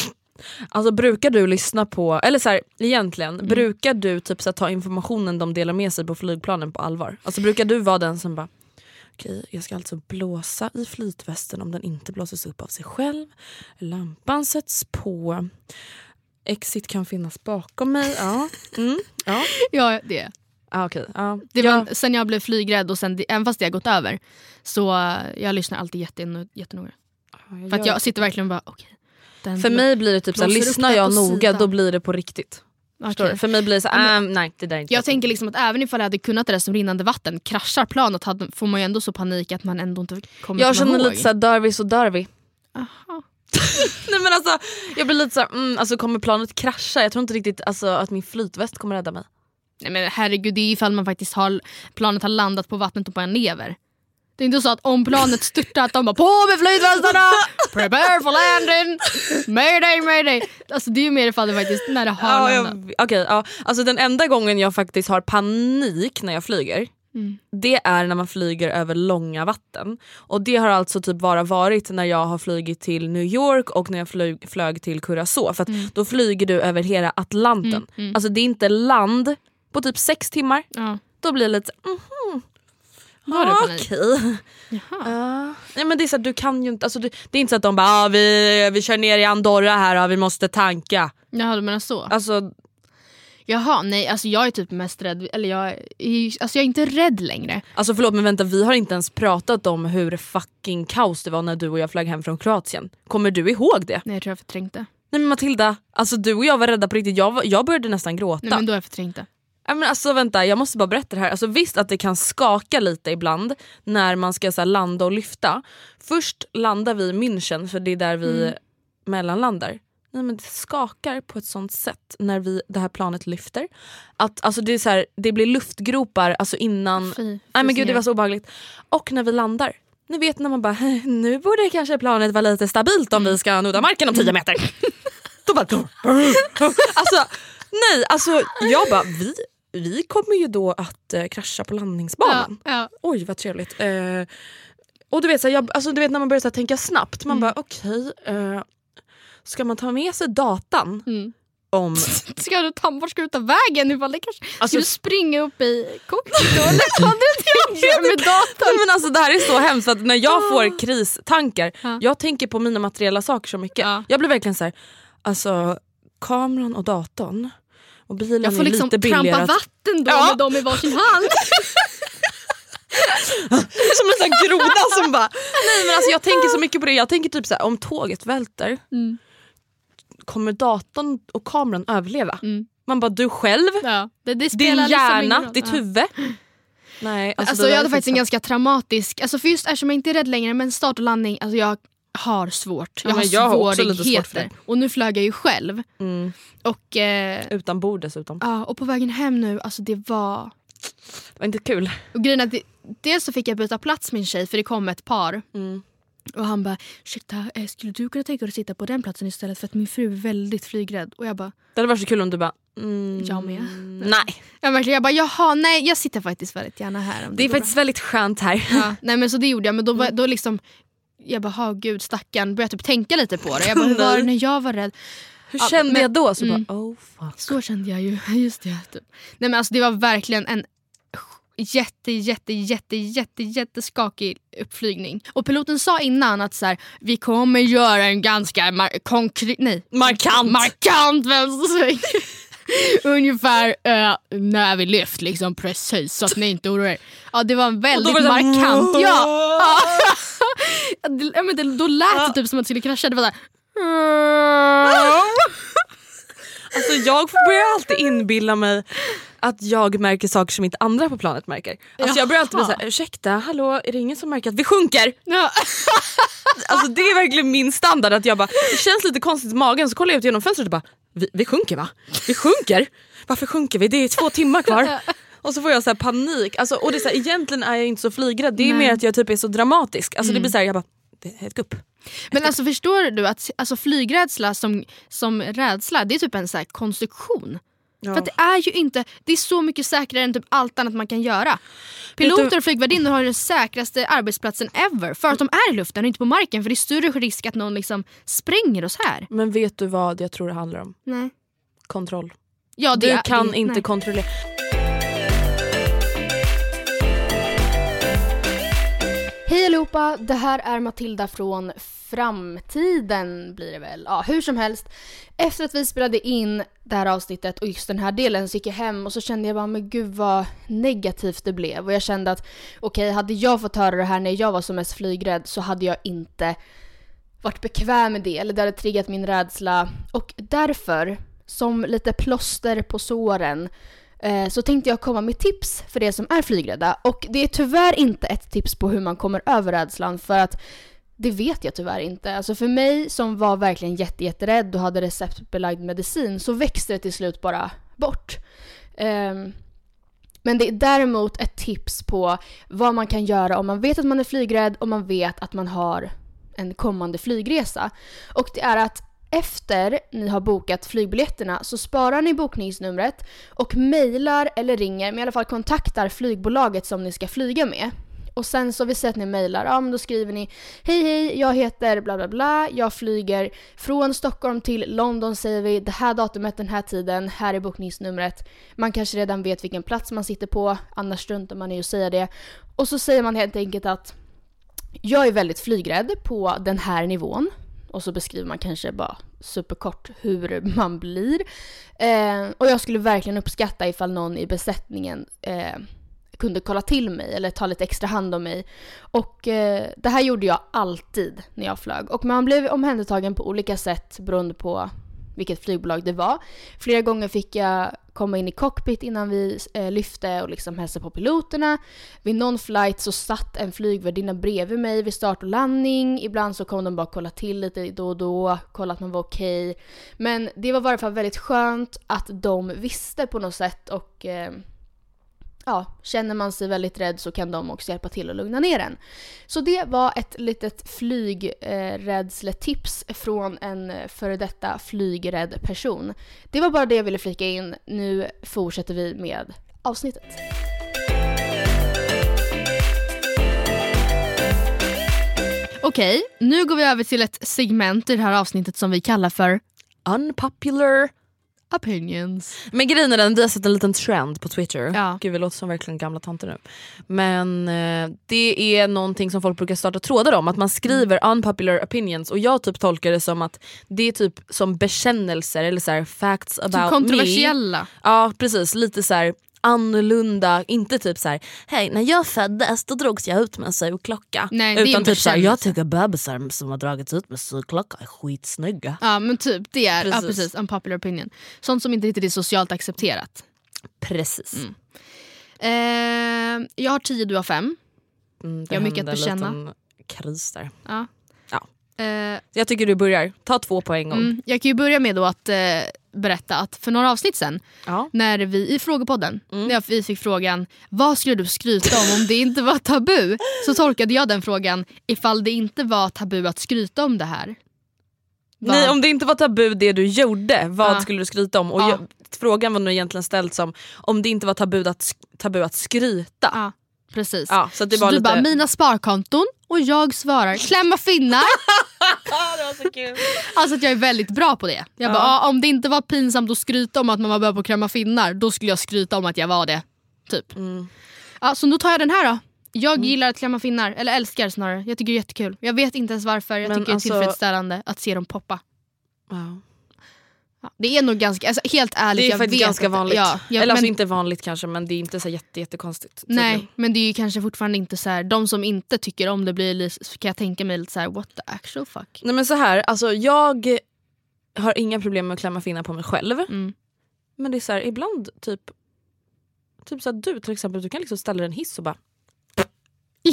A: Alltså brukar du lyssna på, eller så här, egentligen,
B: Mm.
A: brukar du typ så här, ta informationen de delar med sig på flygplanen på allvar? Alltså brukar du vara den som bara Okej, jag ska alltså blåsa i flytvästen om den inte blåses upp av sig själv. Lampan sätts på. Exit kan finnas bakom mig. Ja. Mm. ja. [LAUGHS]
B: Ja, det.
A: Ah, okej. Ja.
B: det
A: ja.
B: var, sen jag blev flygrädd och sen, även fast det har gått över så jag lyssnar alltid jätte, jättenoga. För att jag sitter verkligen och bara okej. Den
A: För mig blir det typ såhär, lyssnar jag noga
B: sidan.
A: då blir det på riktigt. Du? För mig blir det så
B: men-
A: ähm, nej det där är inte
B: Jag tänker liksom att även ifall jag hade kunnat det där som rinnande vatten, kraschar planet hade, får man ju ändå så panik att man ändå inte kommer
A: Jag
B: komma
A: känner
B: ihåg.
A: lite såhär Darvis och Darvi.
B: Aha. [LAUGHS]
A: Nej men alltså jag blir lite såhär, mm, alltså kommer planet krascha? Jag tror inte riktigt alltså, att min flytväst kommer rädda mig.
B: Nej men herregud, det är ifall man faktiskt har, planet har landat på vattnet och bara never. Det är inte så att om planet störtar att de bara på med flytvästarna! Prepare for landing! Mayday, mayday! Alltså det är ju mer ifall det faktiskt när det har
A: Ja,
B: landat.
A: okej, ja. alltså den enda gången jag faktiskt har panik när jag flyger
B: Mm.
A: det är när man flyger över långa vatten. Och det har alltså typ bara varit när jag har flugit till New York och när jag flög, flög till Curacao. För att då flyger du över hela Atlanten.
B: Mm,
A: Alltså det är inte land på typ sex timmar.
B: Ja.
A: Då blir det lite mhm.
B: Har du panik?
A: Okej. Ja. Nej, men det är så du kan ju inte, alltså, du, det är inte så att de bara ah, vi, vi kör ner i Andorra här och vi måste tanka.
B: Jaha du menar så?
A: Alltså
B: Jaha nej alltså jag är typ mest rädd, eller jag är, alltså jag är inte rädd längre.
A: Alltså förlåt men vänta vi har inte ens pratat om hur fucking kaos det var när du och jag flög hem från Kroatien. Kommer du ihåg det?
B: Nej jag tror jag förträngt det.
A: Nej men Matilda, alltså du och jag var rädda på riktigt. Jag, var, jag började nästan gråta.
B: Nej men då har jag förträngt det.
A: Men alltså vänta jag måste bara berätta det här. Alltså, visst att det kan skaka lite ibland när man ska så här, landa och lyfta. Först landar vi i München för det är där vi
B: Mm.
A: mellanlandar. Nej, men det skakar på ett sånt sätt när vi, det här planet lyfter. Att, alltså, det, är så här, det blir luftgropar alltså, innan
B: Fy,
A: Nej men gud det var så obehagligt. Och när vi landar. Ni vet när man bara, nu borde kanske planet vara lite stabilt om vi ska nudda marken om 10 meter. [LAUGHS] Då bara... [LAUGHS] alltså nej, alltså jag bara, vi, vi kommer ju då att eh, krascha på landningsbanan.
B: Ja, ja.
A: Oj vad trevligt. Eh, och du vet, så här, jag, alltså, du vet när man börjar så här, tänka snabbt, man bara okej, eh, ska man ta med sig datan
B: Mm.
A: om... [LAUGHS]
B: Ska du ta, vart ska du ta vägen ifall det kanske...
A: Alltså-
B: ska du springa upp i cockpit då eller? Vad vet jag med datorn?
A: Nej, men alltså, det här är så hemskt att när jag får kristankar,
B: Ja.
A: jag tänker på mina materiella saker så mycket.
B: Ja.
A: Jag blir verkligen så här, alltså kameran och datorn och bilen
B: Jag får
A: är
B: liksom
A: lite
B: trampa
A: billigare. att-
B: vatten då
A: Ja.
B: med dem i varsin hand. [LAUGHS]
A: Som en sån groda som bara... Nej men alltså jag tänker så mycket på det, jag tänker typ så här, om tåget välter,
B: Mm.
A: kommer datorn och kameran överleva?
B: Mm.
A: Man bara du själv,
B: Ja, det, det
A: din
B: spelar liksom
A: hjärna,
B: roll.
A: ditt
B: Ja.
A: huvud. Nej, alltså,
B: Alltså, jag hade
A: är
B: faktiskt en ganska traumatisk, alltså för just eftersom jag inte är rädd längre men start och landning, alltså jag har svårt. Jag
A: Ja,
B: har
A: jag har
B: svårigheter.
A: det.
B: Och nu flög jag ju själv.
A: Mm.
B: Och, eh,
A: Utan bord dessutom.
B: ja, och på vägen hem nu, alltså det var...
A: Det var inte kul.
B: Och grejen är att det, dels så fick jag byta plats en tjej för det kom ett par.
A: Mm.
B: Och han bara ursäkta eh, skulle du kunna tänka dig att sitta på den platsen istället för att min fru är väldigt flygrädd. Och jag bara
A: Det hade varit så kul om du bara... Mm,
B: Jag med.
A: Nej.
B: jag, verkligen, jag bara jaha nej jag sitter faktiskt väldigt gärna här. Om
A: Det är
B: går
A: faktiskt väldigt skönt här.
B: bra." ja, Nej men så det gjorde jag men då, var, då liksom jag bara gud stackarn började typ tänka lite på det. Jag bara [LAUGHS] hur var det när jag var rädd?
A: Hur
B: Ja,
A: kände
B: men-
A: jag då? Så
B: mm.
A: bara oh fuck.
B: Så kände jag ju. [LAUGHS] Just det. Typ. Nej men alltså det var verkligen en jätte, jätte, jätte, jätte, jätteskakig uppflygning. Och piloten sa innan att så här, vi kommer göra en ganska mar- konkret, nej,
A: Markant.
B: markant vänstersväng. [LAUGHS] Ungefär eh, när vi lyft liksom precis så att ni inte oroar er. Ja det var väldigt
A: så här,
B: markant. Ja. Det- då lät det typ som att det skulle krascha. Det var såhär... [LAUGHS]
A: Alltså jag börjar alltid inbilla mig att jag märker saker som inte andra på planet märker. Alltså jag börjar alltid bli såhär, ursäkta, hallå, är det ingen som märker att vi sjunker?
B: Ja. [LAUGHS]
A: Alltså det är verkligen min standard att jag bara, det känns lite konstigt i magen så kollar jag ut genom fönstret och bara, vi, vi sjunker va? Vi sjunker? Varför sjunker vi? Det är två timmar kvar. [LAUGHS] Och så får jag så panik. Alltså, och det är så här, egentligen är jag inte så flygrädd, det är
B: Nej.
A: mer att jag typ är så dramatisk. Alltså det blir så här, jag bara, ett gupp.
B: Men alltså förstår du att alltså, flygrädsla som, som rädsla det är typ en så konstruktion. För att det är ju inte, det är så mycket säkrare än typ allt annat man kan göra. Piloter och flygvärdinnor har den säkraste arbetsplatsen ever för att de är i luften och inte på marken för det är större risk att någon liksom spränger oss här.
A: Men vet du vad jag tror det handlar om?
B: Nej.
A: Kontroll.
B: Ja, det
A: Du kan
B: det,
A: inte
B: nej.
A: kontrollera.
B: Hej allihopa, det här är Matilda från framtiden blir det väl. Ja, hur som helst. Efter att vi spelade in det här avsnittet och just den här delen så gick jag hem och så kände jag bara men gud vad negativt det blev. Och jag kände att okej, okay, hade jag fått höra det här när jag var som mest flygrädd så hade jag inte varit bekväm med det eller det hade triggat min rädsla. Och därför, som lite plåster på såren, Eh, så tänkte jag komma med tips för er som är flygrädda. Och det är tyvärr inte ett tips på hur man kommer över rädslan för att det vet jag tyvärr inte. Alltså för mig som var verkligen jättejätterädd och hade receptbelagd medicin så växte det till slut bara bort. Um, men det är däremot ett tips på vad man kan göra om man vet att man är flygrädd och man vet att man har en kommande flygresa. Och det är att efter ni har bokat flygbiljetterna så sparar ni bokningsnumret och mejlar eller ringer, men i alla fall kontaktar flygbolaget som ni ska flyga med. Och sen så vi säger att ni mejlar, ja men då skriver ni Hej hej, jag heter bla bla bla, jag flyger från Stockholm till London säger vi, det här datumet, den här tiden, här är bokningsnumret. Man kanske redan vet vilken plats man sitter på, annars struntar man i att säga det. Och så säger man helt enkelt att jag är väldigt flygrädd på den här nivån. Och så beskriver man kanske bara superkort hur man blir. Eh, och jag skulle verkligen uppskatta ifall någon i besättningen eh, kunde kolla till mig eller ta lite extra hand om mig. Och eh, det här gjorde jag alltid när jag flög. Och man blev omhändertagen på olika sätt beroende på vilket flygbolag det var. Flera gånger fick jag komma in i cockpit innan vi eh, lyfte och liksom hälsa på piloterna. Vid någon flight så satt en flygvärdinna bredvid mig vid start och landning. Ibland så kom de bara kolla till lite då och då, kolla att man var okej. Okay. Men det var i varje fall väldigt skönt att de visste på något sätt och eh, ja, känner man sig väldigt rädd så kan de också hjälpa till att lugna ner en. Så det var ett litet flygrädsletips från en före detta flygrädd person. Det var bara det jag ville flika in. Nu fortsätter vi med avsnittet. Okej, nu går vi över till ett segment i det här avsnittet som vi kallar för
A: Unpopular
B: opinions.
A: Men grejen är den, vi har sett en liten trend på Twitter.
B: Ja.
A: Gud vi låter som verkligen gamla tanter nu. Men eh, det är någonting som folk brukar starta trådar om, att man skriver unpopular opinions och jag typ tolkar det som att det är typ som bekännelser eller så här, facts typ about
B: typ kontroversiella.
A: me. Ja precis, lite så här, annorlunda, inte typ så här, hej när jag föddes då drogs jag ut med en sugklocka.
B: Nej,
A: Utan typ såhär, jag tycker bebisar som har dragits ut med sugklocka är skitsnygga.
B: Ja men typ det är precis. Ja, precis, unpopular opinion. Sånt som inte riktigt är socialt accepterat.
A: Precis.
B: Mm. Eh, jag har tio, du har fem.
A: Mm,
B: jag har mycket att bekänna.
A: En kris där.
B: Ja.
A: ja. Eh, jag tycker du börjar, ta två på en gång. Mm,
B: jag kan ju börja med då att eh, berätta att för några avsnitt sen,
A: ja.
B: när vi i frågepodden, mm. när vi fick frågan vad skulle du skryta om om det inte var tabu? Så tolkade jag den frågan ifall det inte var tabu att skryta om det här.
A: Vad? Nej om det inte var tabu det du gjorde, vad ja. skulle du skryta om? Och ja. jag, frågan var nog egentligen ställd som om det inte var tabu att, tabu att skryta.
B: Precis.
A: Ja, så det
B: så
A: var
B: du
A: lite...
B: bara, mina sparkonton och jag svarar klämma finnar. [LAUGHS]
A: det var så kul.
B: Alltså att jag är väldigt bra på det. Jag bara, ja. om det inte var pinsamt att skryta om att man var bra på att klämma finnar då skulle jag skryta om att jag var det. Typ.
A: Mm.
B: Ja, så då tar jag den här då. Jag mm. gillar att klämma finnar, eller älskar snarare. Jag tycker det är jättekul. Jag vet inte ens varför, jag Men tycker alltså... det är tillfredsställande att se dem poppa.
A: Wow.
B: Det är nog ganska, alltså, helt ärligt.
A: Det är
B: jag vet
A: ganska vanligt.
B: Ja,
A: ja, Eller alltså inte vanligt kanske men det är inte så jätte, jättekonstigt.
B: Nej men det är ju kanske fortfarande inte så här, de som inte tycker om det blir kan jag tänka mig lite så här, what the actual fuck.
A: Nej men så här, alltså jag har inga problem med att klämma finnar på mig själv.
B: Mm.
A: Men det är så här, ibland typ, typ så här, du till exempel, du kan liksom ställa dig i en hiss och bara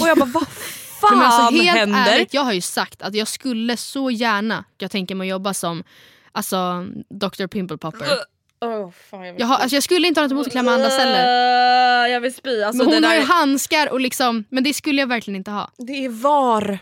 A: och jag bara vad [LAUGHS] fan
B: alltså, helt
A: händer?
B: Ärligt, jag har ju sagt att jag skulle så gärna, jag tänker mig att jobba som Alltså Dr Pimple Popper.
A: Oh, fan, jag,
B: jag, har, alltså, jag skulle inte ha något emot att klämma andra celler.
A: Jag vill spy. Alltså,
B: men hon har ju handskar och liksom, men det skulle jag verkligen inte ha.
A: Det är var.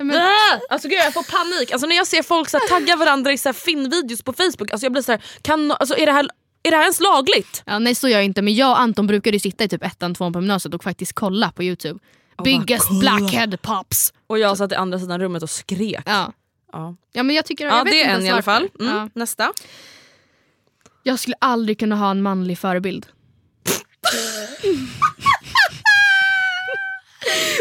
B: Men...
A: Alltså gud jag får panik. Alltså, när jag ser folk så här, tagga varandra i så här, filmvideos på Facebook, alltså, jag blir så här, kan, alltså, är, det här, är det här ens lagligt?
B: Ja, nej så gör jag inte men jag och Anton brukade sitta i typ ettan, tvåan på gymnasiet och faktiskt kolla på youtube. Oh, Biggest blackhead pops.
A: Och jag satt i andra sidan rummet och skrek.
B: Ja.
A: Ja.
B: ja men jag tycker,
A: ja,
B: jag
A: det är en i alla fall.
B: Mm.
A: Ja. Nästa.
B: Jag skulle aldrig kunna ha en manlig förebild.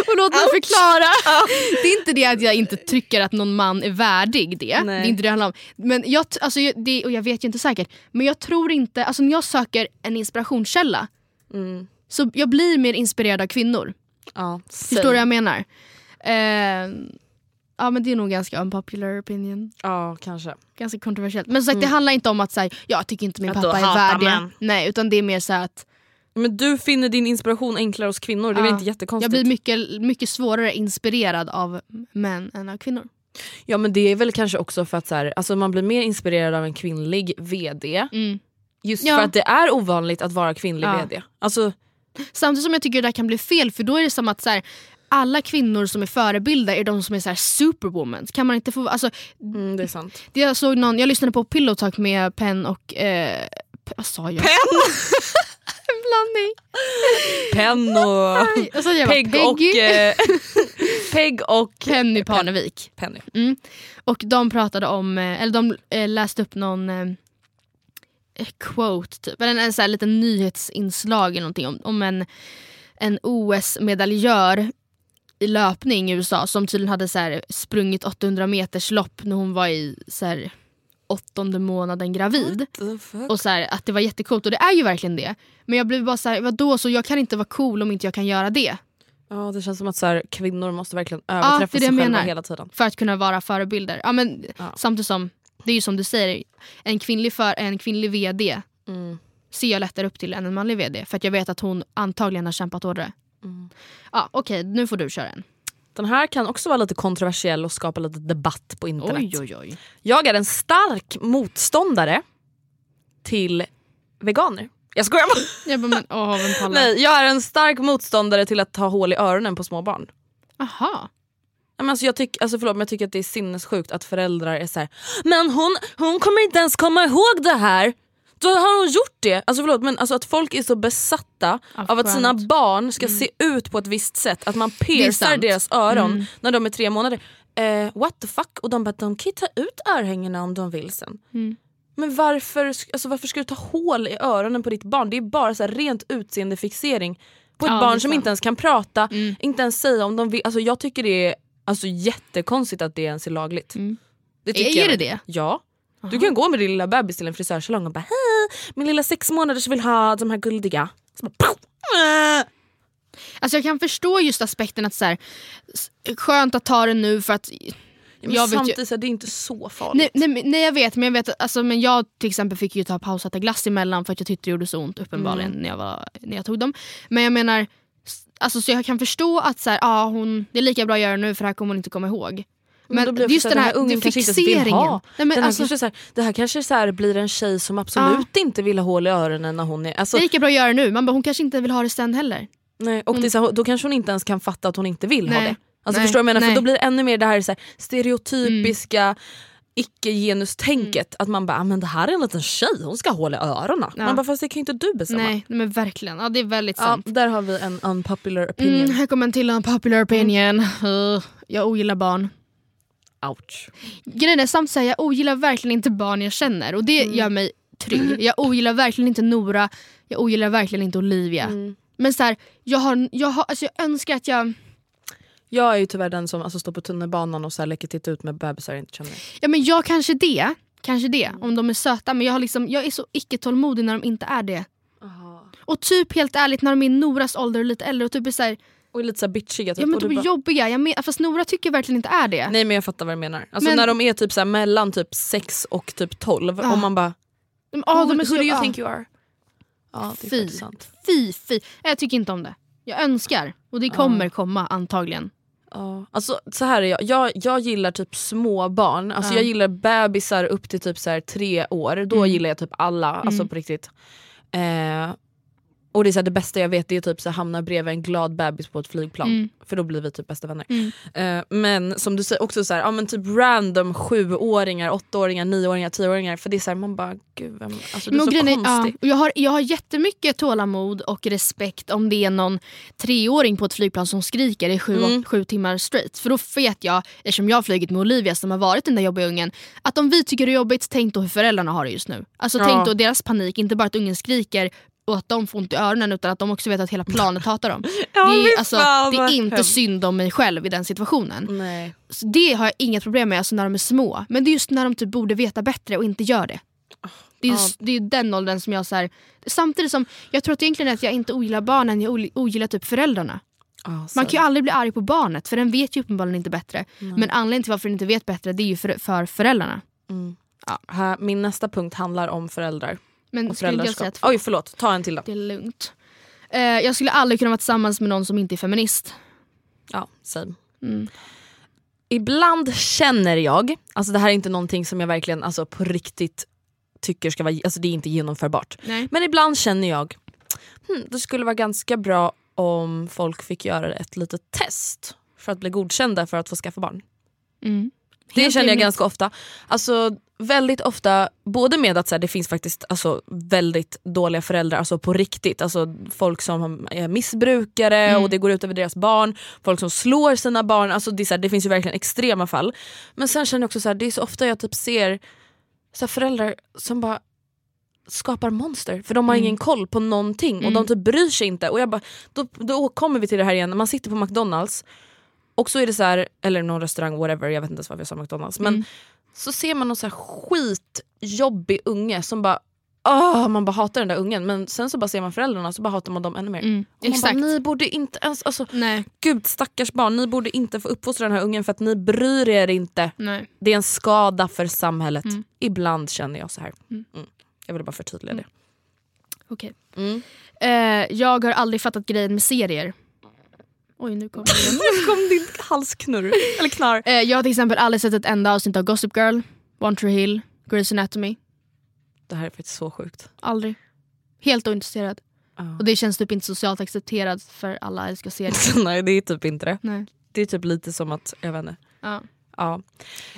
B: och låt mig förklara. Det är inte det att jag inte tycker att någon man är värdig det.
A: Nej.
B: Det är inte det det handlar om. Men jag, alltså, det, och jag vet ju inte säkert. Men jag tror inte, alltså när jag söker en inspirationskälla
A: Mm.
B: så jag blir mer inspirerad av kvinnor.
A: Ja,
B: Förstår du vad jag menar? Eh, ja men det är nog ganska unpopular opinion.
A: Ja, kanske.
B: Ganska kontroversiellt. Men som sagt det handlar inte om att säga, jag tycker inte min
A: Mm. Att
B: pappa är värdig.
A: man.
B: Nej utan det är mer så att
A: Men du finner din inspiration enklare hos kvinnor, det är väl
B: Ja.
A: inte
B: jag
A: jättekonstigt?
B: blir mycket, mycket svårare inspirerad av män än av kvinnor.
A: Ja men det är väl kanske också för att så här, alltså man blir mer inspirerad av en kvinnlig VD.
B: Mm.
A: Just
B: Ja.
A: för att det är ovanligt att vara kvinnlig
B: Ja.
A: VD. Alltså,
B: Samtidigt som jag tycker det där kan bli fel för då är det som att så här, alla kvinnor som är förebilder är de som är så här superwoman. Kan man inte få, alltså,
A: mm, det är sant.
B: det jag, såg någon, jag lyssnade på Pillow Talk med Penn och... Eh, vad sa jag?
A: Penn! [LAUGHS]
B: En blandning.
A: Penn och
B: Och så jag bara,
A: Peg
B: Peggy. [LAUGHS]
A: och... Eh, Peg och...
B: Penny Parnevik.
A: Penny.
B: Och de pratade om, eh, eller de eh, läste upp någon eh, eh, quote typ, eller en, en så här liten nyhetsinslag eller någonting om, om en, en OS-medaljör i löpning i USA som tydligen hade så här sprungit 800 meters lopp när hon var i så här, åttonde månaden gravid. Och så här, att det var jättecoolt och det är ju verkligen det. Men jag blev bara så här, vadå så jag kan inte vara cool om inte jag kan göra det.
A: Ja det känns som att så här, kvinnor måste verkligen överträffa
B: är det
A: sig själva hela tiden.
B: För att kunna vara förebilder. Ja, men,
A: Ja.
B: Samtidigt som, det är ju som du säger, en kvinnlig, för, en kvinnlig VD
A: Mm.
B: ser jag lättare upp till än en manlig VD. För att jag vet att hon antagligen har kämpat hårdare.
A: Mm.
B: Ja, Okej, nu får du köra en.
A: Den här kan också vara lite kontroversiell och skapa lite debatt på internet.
B: oj, oj.
A: Jag är en stark motståndare till veganer. Jag skojar bara.
B: Jag bara, men åh, vem pallar?
A: Nej, jag är en stark motståndare till att ta hål i öronen på små barn.
B: Aha.
A: Men alltså jag, tyck, alltså förlåt, men jag tycker att det är sinnessjukt att föräldrar är så här. Men hon, hon kommer inte ens komma ihåg det här. Då har hon gjort det. Alltså förlåt men alltså att folk är så besatta
B: Av
A: av att sina barn ska se ut på ett visst sätt. Att man piercar.
B: Mm.
A: deras öron när de är tre månader. Eh, what the fuck? Och de bara de kan ta ut örhängena om de vill sen.
B: Mm.
A: Men varför, alltså varför ska du ta hål i öronen på ditt barn? Det är bara så här rent utseendefixering på ett
B: Ja,
A: barn som inte ens kan prata,
B: Mm.
A: inte ens säga om de vill. Alltså jag tycker det är alltså, jättekonstigt att det ens är lagligt.
B: Mm.
A: Det
B: är
A: jag.
B: det det?
A: Ja. Du kan gå med din lilla bebis till en frisörsalong och bara hej, min lilla sex månaders vill ha de här guldiga. Så bara.
B: Alltså jag kan förstå just aspekten att så här, skönt att ta det nu för att
A: men
B: jag vet ju,
A: samtidigt så är det inte så farligt.
B: Nej, nej, nej jag vet men jag vet alltså, men jag till exempel fick ju ta paus och äta glass emellan för att jag tyckte det gjorde så ont uppenbarligen
A: Mm.
B: när, jag var, när jag tog dem. Men jag menar, alltså, så jag kan förstå att så här, ah, hon, det är lika bra att göra nu för det här kommer hon inte komma ihåg. Men,
A: det
B: just den här,
A: ungen inte vill
B: fixeringen.
A: ha.
B: Nej, men alltså,
A: kanske så här, det här kanske så här blir en tjej som absolut inte vill ha hål i öronen när hon är... Alltså,
B: det är lika bra att göra nu, man bara, hon kanske inte vill ha det sen heller.
A: nej, och så här, då kanske hon inte ens kan fatta att hon inte vill ha
B: Nej.
A: det. Alltså,
B: Nej,
A: förstår du vad jag menar? För då blir det ännu mer det här, så här stereotypiska icke-genustänket. Att man bara, "Ah, men det här är en liten tjej, hon ska ha hål i öronen.
B: Ja.
A: Man bara, fast det kan ju inte du bestämma.
B: Nej, men verkligen, ja, det är väldigt
A: Ja,
B: sant.
A: där har vi en unpopular opinion.
B: Mm, här kommer en till unpopular opinion. Uh, jag ogillar barn.
A: Ouch.
B: Grejen är samt säga jag ogillar verkligen inte barn jag känner och det gör mig trygg. [LAUGHS] Jag ogillar verkligen inte Nora, jag ogillar verkligen inte Olivia. Men så här, jag, har, jag, har, alltså jag önskar att jag...
A: Jag är ju tyvärr den som alltså, står på tunnelbanan och så här, leker titta ut med bebisar jag inte känner.
B: Ja men jag kanske det, kanske det om de är söta men jag, har liksom, jag är så icke tålmodig när de inte är det. Och typ helt ärligt när de är i Noras ålder och lite äldre och typ är så här,
A: Och är lite så bitchiga. Typ.
B: ja men de är
A: bara,
B: jobbiga, jag men, fast Nora tycker verkligen inte är det.
A: Nej men jag fattar vad du menar. Alltså
B: Men-
A: när de är typ så mellan typ 6 och typ 12
B: Ja.
A: och man bara
B: De, ah,
A: who,
B: de är så,
A: who do you
B: ah.
A: think you are? Ja det
B: Fy. Fy, fy. Jag tycker inte om det. Jag önskar och det kommer komma antagligen.
A: Ja. Alltså, så här är jag. jag, jag gillar typ små barn. Alltså,
B: Ja.
A: Jag gillar bebisar upp till typ så här tre år. Då
B: Mm.
A: gillar jag typ alla. Alltså på riktigt. Eh, och det, är så här, det bästa jag vet är typ så här, hamna bredvid en glad bebis på ett flygplan.
B: Mm.
A: För då blir vi typ bästa vänner.
B: Mm.
A: Eh, men som du säger också så här, ja, men typ random sjuåringar, åttaåringar, nioåringar, tioåringar. För det är så man bara gud vem, alltså, du är så
B: grejen
A: konstig.
B: ja, jag, har, jag har jättemycket tålamod och respekt om det är någon treåring på ett flygplan som skriker i sju,
A: Mm.
B: sju timmar straight. För då vet jag, eftersom jag har flugit med Olivia som har varit den där jobbiga ungen, att om vi tycker det är jobbigt, tänk då hur föräldrarna har det just nu. Alltså
A: Ja.
B: tänk då deras panik, inte bara att ungen skriker och att de får ont i öronen utan att de också vet att hela planet hatar dem. [LAUGHS]
A: Ja,
B: det, är, alltså, det är inte synd om mig själv i den situationen.
A: Nej.
B: Så det har jag inget problem med alltså, när de är små. Men det är just när de typ borde veta bättre och inte gör det. Det är,
A: Ja.
B: just, det är den åldern som jag så här, Samtidigt som jag tror att egentligen att jag inte ogillar barnen, jag ogillar- typ föräldrarna. Man kan ju aldrig bli arg på barnet för den vet ju uppenbarligen inte bättre. Men anledningen till varför den inte vet bättre det är ju för, för föräldrarna.
A: Här, min nästa punkt handlar om föräldrar.
B: Men
A: Och
B: inte
A: föräldraskap.
B: två?
A: Oj förlåt, ta en till då.
B: Det är lugnt. Eh, jag skulle aldrig kunna vara tillsammans med någon som inte är feminist.
A: Ja, same.
B: Mm.
A: Ibland känner jag, alltså det här är inte någonting som jag verkligen alltså, på riktigt tycker ska vara, alltså det är inte genomförbart.
B: Nej.
A: Men ibland känner jag, hmm, det skulle vara ganska bra om folk fick göra ett litet test för att bli godkända för att få skaffa barn.
B: Mm.
A: Det
B: Helt
A: känner jag ganska ofta. Alltså väldigt ofta, både med att så här, det finns faktiskt alltså, väldigt dåliga föräldrar, alltså på riktigt. Alltså folk som är missbrukare
B: Mm.
A: och det går ut över deras barn. Folk som slår sina barn. Alltså, det, här, det finns ju verkligen extrema fall. Men sen känner jag också så här, det är så ofta jag typ ser så här, föräldrar som bara skapar monster för de har
B: Mm.
A: ingen koll på någonting och de typ bryr sig inte. Och jag bara, då, då kommer vi till det här igen, man sitter på McDonalds och så är det så här, eller någon restaurang, whatever, jag vet inte ens varför jag sa McDonalds. Men
B: Mm.
A: så ser man någon så här skitjobbig unge som bara Ah, man bara hatar den där ungen men sen så bara ser man föräldrarna så bara hatar man dem ännu mer.
B: Mm.
A: Bara, ni borde inte ens, alltså,
B: Nej,
A: gud stackars barn, ni borde inte få uppfostra den här ungen för att ni bryr er inte.
B: nej.
A: Det är en skada för samhället.
B: Mm.
A: Ibland känner jag så här.
B: Mm.
A: Mm. Jag ville bara förtydliga det.
B: Okej.
A: Mm.
B: Eh, jag har aldrig fattat grejen med serier. Oj, nu kom. [LAUGHS]
A: Nu kom din halsknurr, eller knarr.
B: eh, Jag har till exempel aldrig sett ett enda avsnitt av Gossip Girl, One Tree Hill, Grey's Anatomy.
A: Det här är faktiskt så sjukt.
B: Aldrig. Helt ointresserad.
A: Ja.
B: Och det känns typ inte socialt accepterat för alla älskar serier. [LAUGHS]
A: Nej det är typ inte det.
B: Nej.
A: Det är typ lite som att, jag vet inte.
B: Ja.
A: Ja.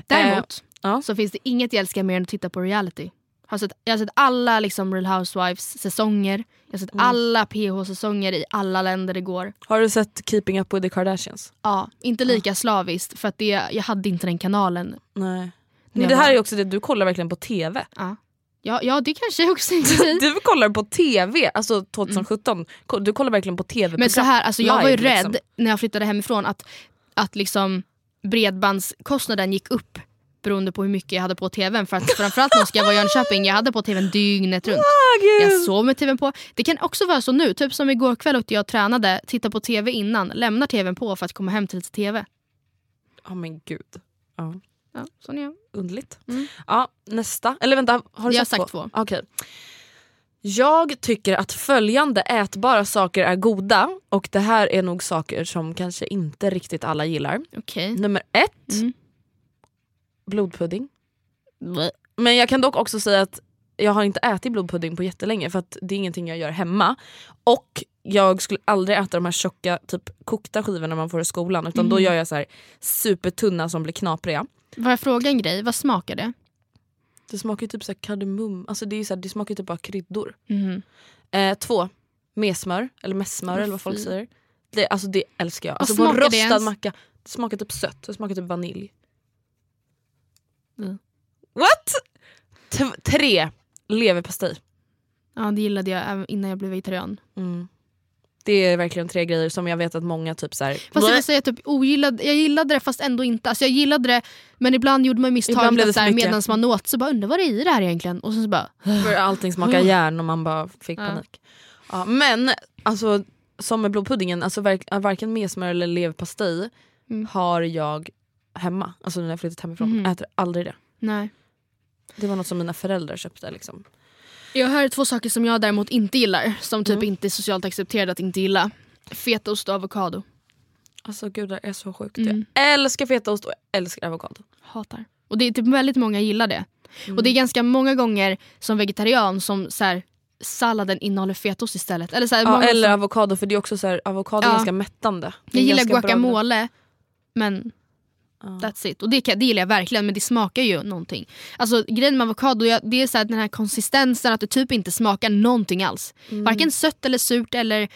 B: Däremot
A: ja.
B: så finns det inget jag älskar mer än att titta på reality. Har sett, jag har sett alla liksom Real Housewives säsonger. Jag har sett
A: Mm.
B: alla PH-säsonger i alla länder det går.
A: Har du sett Keeping Up With The Kardashians?
B: Ja, inte lika slaviskt för att det, jag hade inte den kanalen.
A: Nej. Men det här
B: var-
A: är också det, du kollar verkligen på TV.
B: Ja, ja, ja det kanske jag också inte [LAUGHS]
A: Du kollar på TV, alltså 2017. Ko- Du kollar verkligen på TV
B: Men så här, alltså jag var ju
A: live,
B: rädd
A: liksom.
B: när jag flyttade hemifrån att, att liksom bredbandskostnaden gick upp beroende på hur mycket jag hade på tvn. För att framförallt när jag var i Jönköping, jag hade på tvn dygnet runt. Jag sov med tvn på. Det kan också vara så nu, typ som igår kväll åkte jag och tränade, tittade på tv innan, lämnar tvn på för att komma hem till lite tv.
A: Ja men gud. Ja.
B: Ja, sån är jag.
A: Underligt.
B: Mm.
A: Ja, nästa. Eller vänta, har du
B: Jag
A: sagt,
B: sagt
A: två?
B: två.
A: Okej. Jag tycker att följande ätbara saker är goda och det här är nog saker som kanske inte riktigt alla gillar.
B: Okej.
A: Nummer ett,
B: Mm.
A: Blodpudding. Men jag kan dock också säga att jag har inte ätit blodpudding på jättelänge för att det är ingenting jag gör hemma. Och jag skulle aldrig äta de här tjocka typ kokta skivorna man får i skolan utan då gör jag så här supertunna som blir knapriga.
B: Får jag fråga en grej, vad smakar det?
A: Det smakar typ så kardemum, alltså det, är så här, det smakar typ bara kryddor.
B: Mhm.
A: Eh, två, med smör eller med smör
B: Åh,
A: eller vad folk säger. Det, alltså det älskar jag. Alltså på en rostad
B: ens?
A: macka, det smakar typ sött, det smakar typ vanilj.
B: Mm.
A: What? T- tre, leverpastej.
B: Ja det gillade jag innan jag blev vegetarian.
A: Mm. Det är verkligen tre grejer som jag vet att många typ så här,
B: Fast jag vill säga typ ogillade, jag gillade det fast ändå inte. Alltså jag gillade det men ibland gjorde man så
A: mycket.
B: medan man åt så bara undrar vad det är i det här egentligen. Och sen så bara
A: för allting smakar [SIGHS] järn och man bara fick
B: Ja.
A: panik. Ja, men alltså som med blodpuddingen, alltså varken med smör eller leverpastej
B: Mm.
A: har jag hemma. Alltså när jag flyttat hemifrån.
B: Mhm.
A: Äter aldrig det.
B: nej.
A: Det var något som mina föräldrar köpte. Liksom.
B: Jag har två saker som jag däremot inte gillar. Som typ
A: Mm.
B: inte är socialt accepterade att inte gilla. Fetaost och avokado.
A: Alltså gud det är så sjukt.
B: Mm.
A: Jag älskar fetaost och jag älskar avokado.
B: Hatar. Och det är typ väldigt många gillar det.
A: Mm.
B: Och det är ganska många gånger som vegetarian som så här, salladen innehåller fetost istället. Eller, så här,
A: Ja, eller
B: som,
A: avokado för det är också så här, avokado är
B: Ja.
A: ganska mättande.
B: Jag gillar
A: ganska bra-
B: guacamole men. That's it. Och det, det gillar jag verkligen men det smakar ju någonting. Alltså grejen med avokado jag, det är så här, den här konsistensen att det typ inte smakar någonting alls.
A: Mm.
B: Varken sött eller surt eller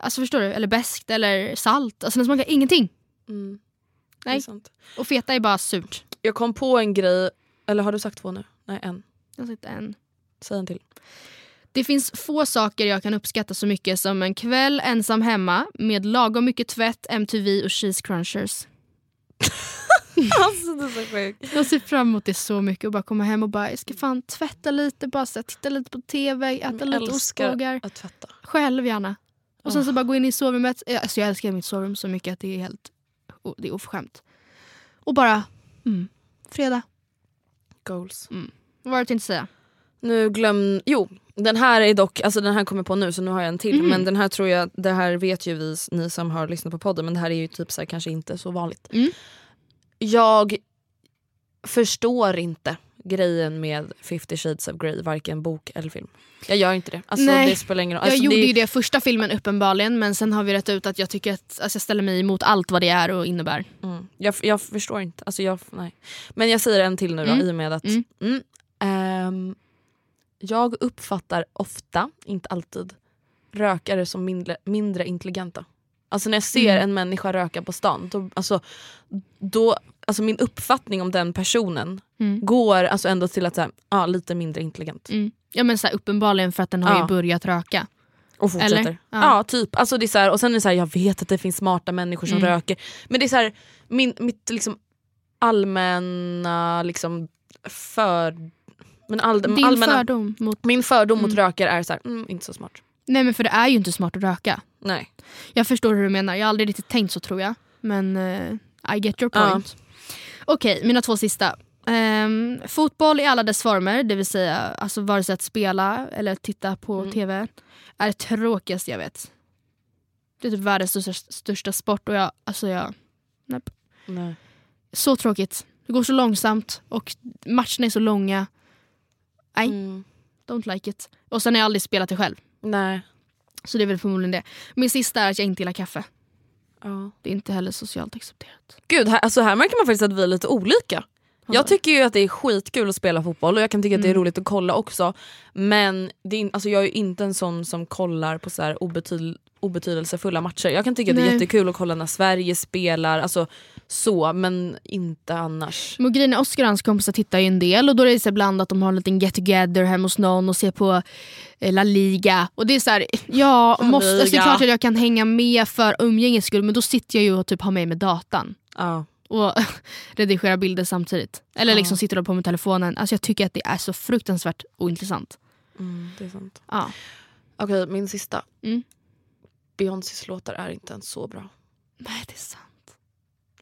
B: alltså förstår du? Eller beskt eller salt. Alltså den smakar ingenting.
A: Mm.
B: Nej. Och feta är bara surt.
A: Jag kom på en grej, eller har du sagt två nu? Nej en.
B: Jag har sett en.
A: Säg en till.
B: Det finns få saker jag kan uppskatta så mycket som en kväll ensam hemma med lagom mycket tvätt, MTV och cheese crunchers. [LAUGHS] [LAUGHS]
A: Alltså det är så sjukt.
B: Jag ser fram emot det så mycket och bara komma hem och bara jag ska fan tvätta lite, bara så här, titta lite på TV, äta lite
A: älskar
B: ostbågar.
A: att tvätta.
B: Själv gärna. Och sen så bara gå in i sovrummet. Eh, Alltså jag älskar mitt sovrum så mycket att det är helt det är oförskämt. Och bara, mm, fredag.
A: Goals.
B: Vad var det du tänkte säga?
A: Nu glöm... Jo, den här är dock, alltså den här kommer på nu så nu har jag en till.
B: Mhm.
A: Men den här tror jag, det här vet ju vi, ni som har lyssnat på podden men det här är ju typ så här, kanske inte så vanligt.
B: Mm.
A: Jag förstår inte grejen med 50 shades of Grey, varken bok eller film. Jag gör inte det. Alltså,
B: Nej,
A: det spelar ingen roll.
B: jag
A: Alltså,
B: gjorde
A: det,
B: ju det första filmen uppenbarligen men sen har vi rätt ut att jag tycker att alltså, jag ställer mig emot allt vad det är och innebär.
A: Mm, jag, jag förstår inte. Alltså, jag, nej. Men jag säger en till nu då
B: Mm.
A: i och med att
B: Mm.
A: ehm, jag uppfattar ofta, inte alltid, rökare som mindre, mindre intelligenta. Alltså när jag ser
B: Mm.
A: en människa röka på stan, då, alltså, då, alltså min uppfattning om den personen
B: Mm.
A: går alltså ändå till att säga, ja, lite mindre intelligent.
B: Mm. Ja men så här, uppenbarligen för att den har
A: Ja.
B: ju börjat röka.
A: Och fortsätter.
B: Eller?
A: Ja.
B: Ja.
A: typ. Alltså det är så här, och sen är det så här, jag vet att det finns smarta människor som
B: Mm.
A: röker. Men det är så här, min, mitt liksom allmänna liksom för... Men all,
B: Din
A: allmänna,
B: fördom mot...
A: Min fördom mot
B: Mm.
A: rökare är så här, mm, inte så smart.
B: Nej men för det är ju inte smart att röka.
A: Nej.
B: Jag förstår hur du menar, jag har aldrig riktigt tänkt så tror jag. Men eh, I get your
A: Ja.
B: point. Okej, mina två sista. Ehm, fotboll i alla dess former, det vill säga alltså vare sig att spela eller titta på
A: Mm.
B: TV, är det tråkigaste jag vet. Det är typ världens största, största sport och jag, alltså jag,
A: Nej.
B: så tråkigt. Det går så långsamt och matcherna är så långa. Nej,
A: Mm.
B: don't like it. Och sen har jag aldrig spelat det själv.
A: Nej.
B: Så det är väl förmodligen det. Min sista är att jag inte gillar kaffe.
A: Ja.
B: Det är inte heller socialt accepterat.
A: Gud, här, alltså här märker man faktiskt att vi är lite olika. Jag tycker ju att det är skitkul att spela fotboll och jag kan tycka att det är
B: Mm.
A: roligt att kolla också. Men det är, alltså jag är ju inte en sån som kollar på så här obetyd, obetydelsefulla matcher. Jag kan tycka att det är
B: Nej.
A: jättekul att kolla när Sverige spelar, alltså så, men inte annars.
B: Men grejen är, Oscar och hans kompisar tittar ju en del och då är det så ibland att de har en liten get together hemma hos någon och ser på eh, La Liga. Och det är så här, [LAUGHS] ja, måste, alltså, det är klart att jag kan hänga med för umgänges skull men då sitter jag ju och typ har med mig datan.
A: Ja.
B: och [LAUGHS] redigerar bilder samtidigt. Eller
A: Ja.
B: liksom sitter och på med telefonen. Alltså jag tycker att det är så fruktansvärt ointressant.
A: Mm, det är sant.
B: Ja.
A: Okej, min sista.
B: Mm.
A: Beyoncés låtar är inte ens så bra.
B: Nej det är sant.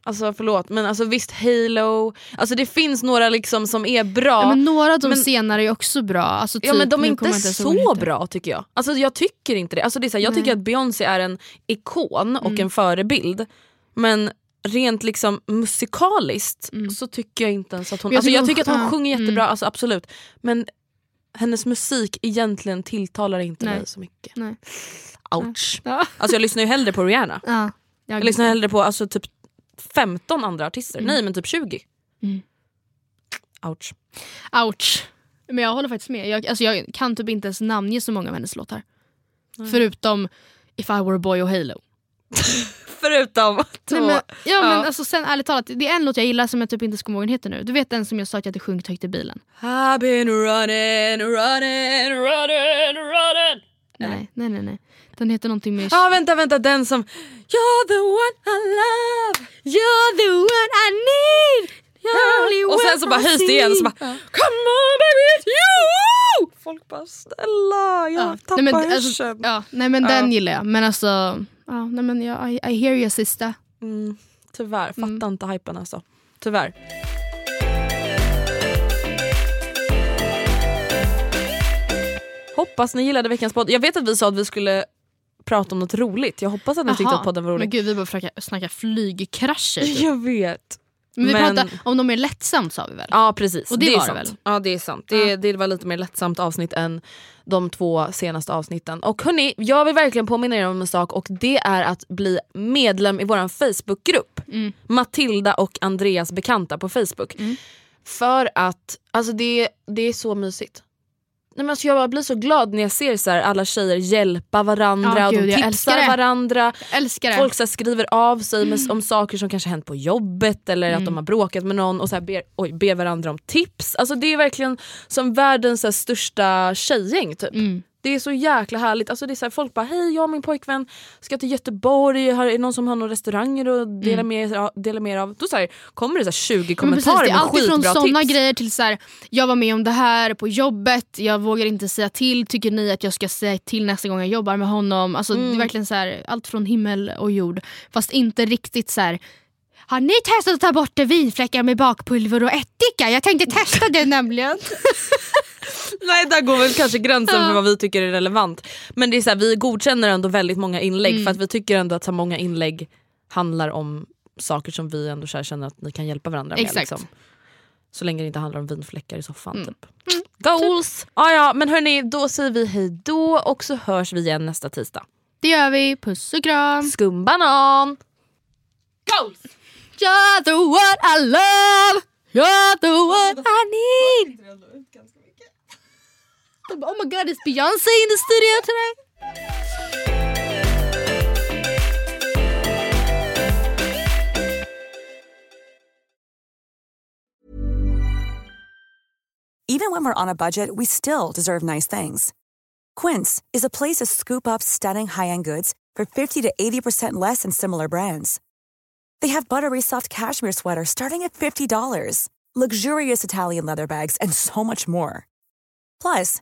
A: Alltså förlåt men alltså visst Halo, alltså det finns några liksom som är bra.
B: Ja, men några av de
A: men-
B: senare är också bra. Alltså,
A: Ja
B: typ,
A: men de är inte
B: jag vad
A: så bra tycker jag. Alltså jag tycker inte det. Alltså det är så här, jag tycker att Beyoncé är en ikon och
B: Mm.
A: en förebild. Men rent liksom musikaliskt
B: Mm.
A: så tycker jag inte ens att hon...
B: Jag
A: alltså
B: tycker
A: jag tycker att hon
B: ja,
A: sjunger
B: mm.
A: jättebra, alltså absolut. Men hennes musik egentligen tilltalar inte
B: Nej.
A: mig så mycket.
B: Nej.
A: Ouch.
B: Ja.
A: Alltså jag lyssnar ju hellre på Rihanna.
B: Ja.
A: Jag lyssnar hellre på alltså, typ 15 andra artister.
B: Mm.
A: Nej men typ 20.
B: Mm.
A: Ouch.
B: Ouch. Men jag håller faktiskt med. Jag, alltså jag kan typ inte ens namnge så många av hennes låtar. Förutom If I were a boy och Halo. [LAUGHS]
A: Förutom två.
B: Nej, men, ja,
A: Ja.
B: men alltså, sen ärligt talat, det är en låt jag gillar som jag typ inte ska komma ihåg heter nu. Du vet den som jag sa att jag hade sjungit högt i bilen?
A: I've been running, running, running, running.
B: Nej, nej, nej. nej. Den heter någonting med...
A: Ja vänta vänta den som You're the one I love
B: You're the one I need!
A: Och sen så bara höjs det igen så bara. Come on baby you! Folk bara snälla jag
B: Ja.
A: tappar
B: Nej, men, alltså, ja, nej men
A: Ja.
B: den gillar jag. Men alltså, ja, nej, men jag, I, I hear you sista.
A: mm, tyvärr, fattar
B: Mm.
A: inte hypen alltså. Tyvärr. Hoppas ni gillade veckans podd. Jag vet att vi sa att vi skulle prata om något roligt. Jag hoppas att ni tyckte
B: Jaha.
A: att podden var
B: Men
A: rolig.
B: gud vi bara försöka snacka flygkrascher. typ. [LAUGHS]
A: Jag vet.
B: Men vi
A: Men-
B: pratar om de är lättsamt sa vi väl?
A: Ja precis,
B: Och det
A: är
B: var det
A: sant.
B: väl?
A: Ja det är sant. Det,
B: Ja.
A: det var lite mer lättsamt avsnitt än de två senaste avsnitten. Och hörni, jag vill verkligen påminna er om en sak och det är att bli medlem i vår Facebookgrupp.
B: Mm.
A: Matilda och Andreas bekanta på Facebook.
B: Mm.
A: För att alltså det, det är så mysigt. Nej, men alltså jag blir så glad när jag ser så här, alla tjejer hjälpa varandra
B: Ja,
A: och
B: gud,
A: de tipsar varandra. Folk så här, skriver av sig med, om saker som kanske hänt på jobbet eller att
B: Mm.
A: de har bråkat med någon och så här ber, oj, ber varandra om tips. Alltså Det är verkligen som världens så här, största tjejgäng. Typ.
B: Mm.
A: Det är så jäkla härligt. Alltså det är så här, folk bara hej jag och min pojkvän ska till Göteborg, har, är det någon som har några restauranger att dela,
B: Mm.
A: med, dela med av? Då så här, kommer det så här 20
B: Men precis,
A: kommentarer
B: det är
A: med
B: från
A: skitbra
B: såna
A: tips.
B: grejer till så här, jag var med om det här på jobbet, jag vågar inte säga till, tycker ni att jag ska säga till nästa gång jag jobbar med honom? Alltså, Det
A: Mm.
B: är verkligen så här, allt från himmel och jord. Fast inte riktigt så här. Har ni testat att ta bort vinfläckar med bakpulver och ättika? Jag tänkte testa det nämligen. [LAUGHS] [LAUGHS]
A: Nej där går väl kanske gränsen för vad vi tycker är relevant. Men det är så här, vi godkänner ändå väldigt många inlägg
B: Mm.
A: för att vi tycker ändå att så många inlägg handlar om saker som vi ändå känner att ni kan hjälpa varandra med.
B: Exakt.
A: Liksom. Så länge det inte handlar om vinfläckar i soffan.
B: Mm.
A: Typ. Goals! Ah, ja, men hörni, då säger vi hej då och så hörs vi igen nästa tisdag.
B: Det gör vi, puss och kram.
A: Skumbanan! Goals!
B: You're the one I love, you're the one I need. Oh my god, is Beyoncé in the studio today?
D: Even when we're on a budget, we still deserve nice things. Quince is a place to scoop up stunning high-end goods for 50 to 80% less than similar brands. They have buttery soft cashmere sweaters starting at $50, luxurious Italian leather bags, and so much more. Plus,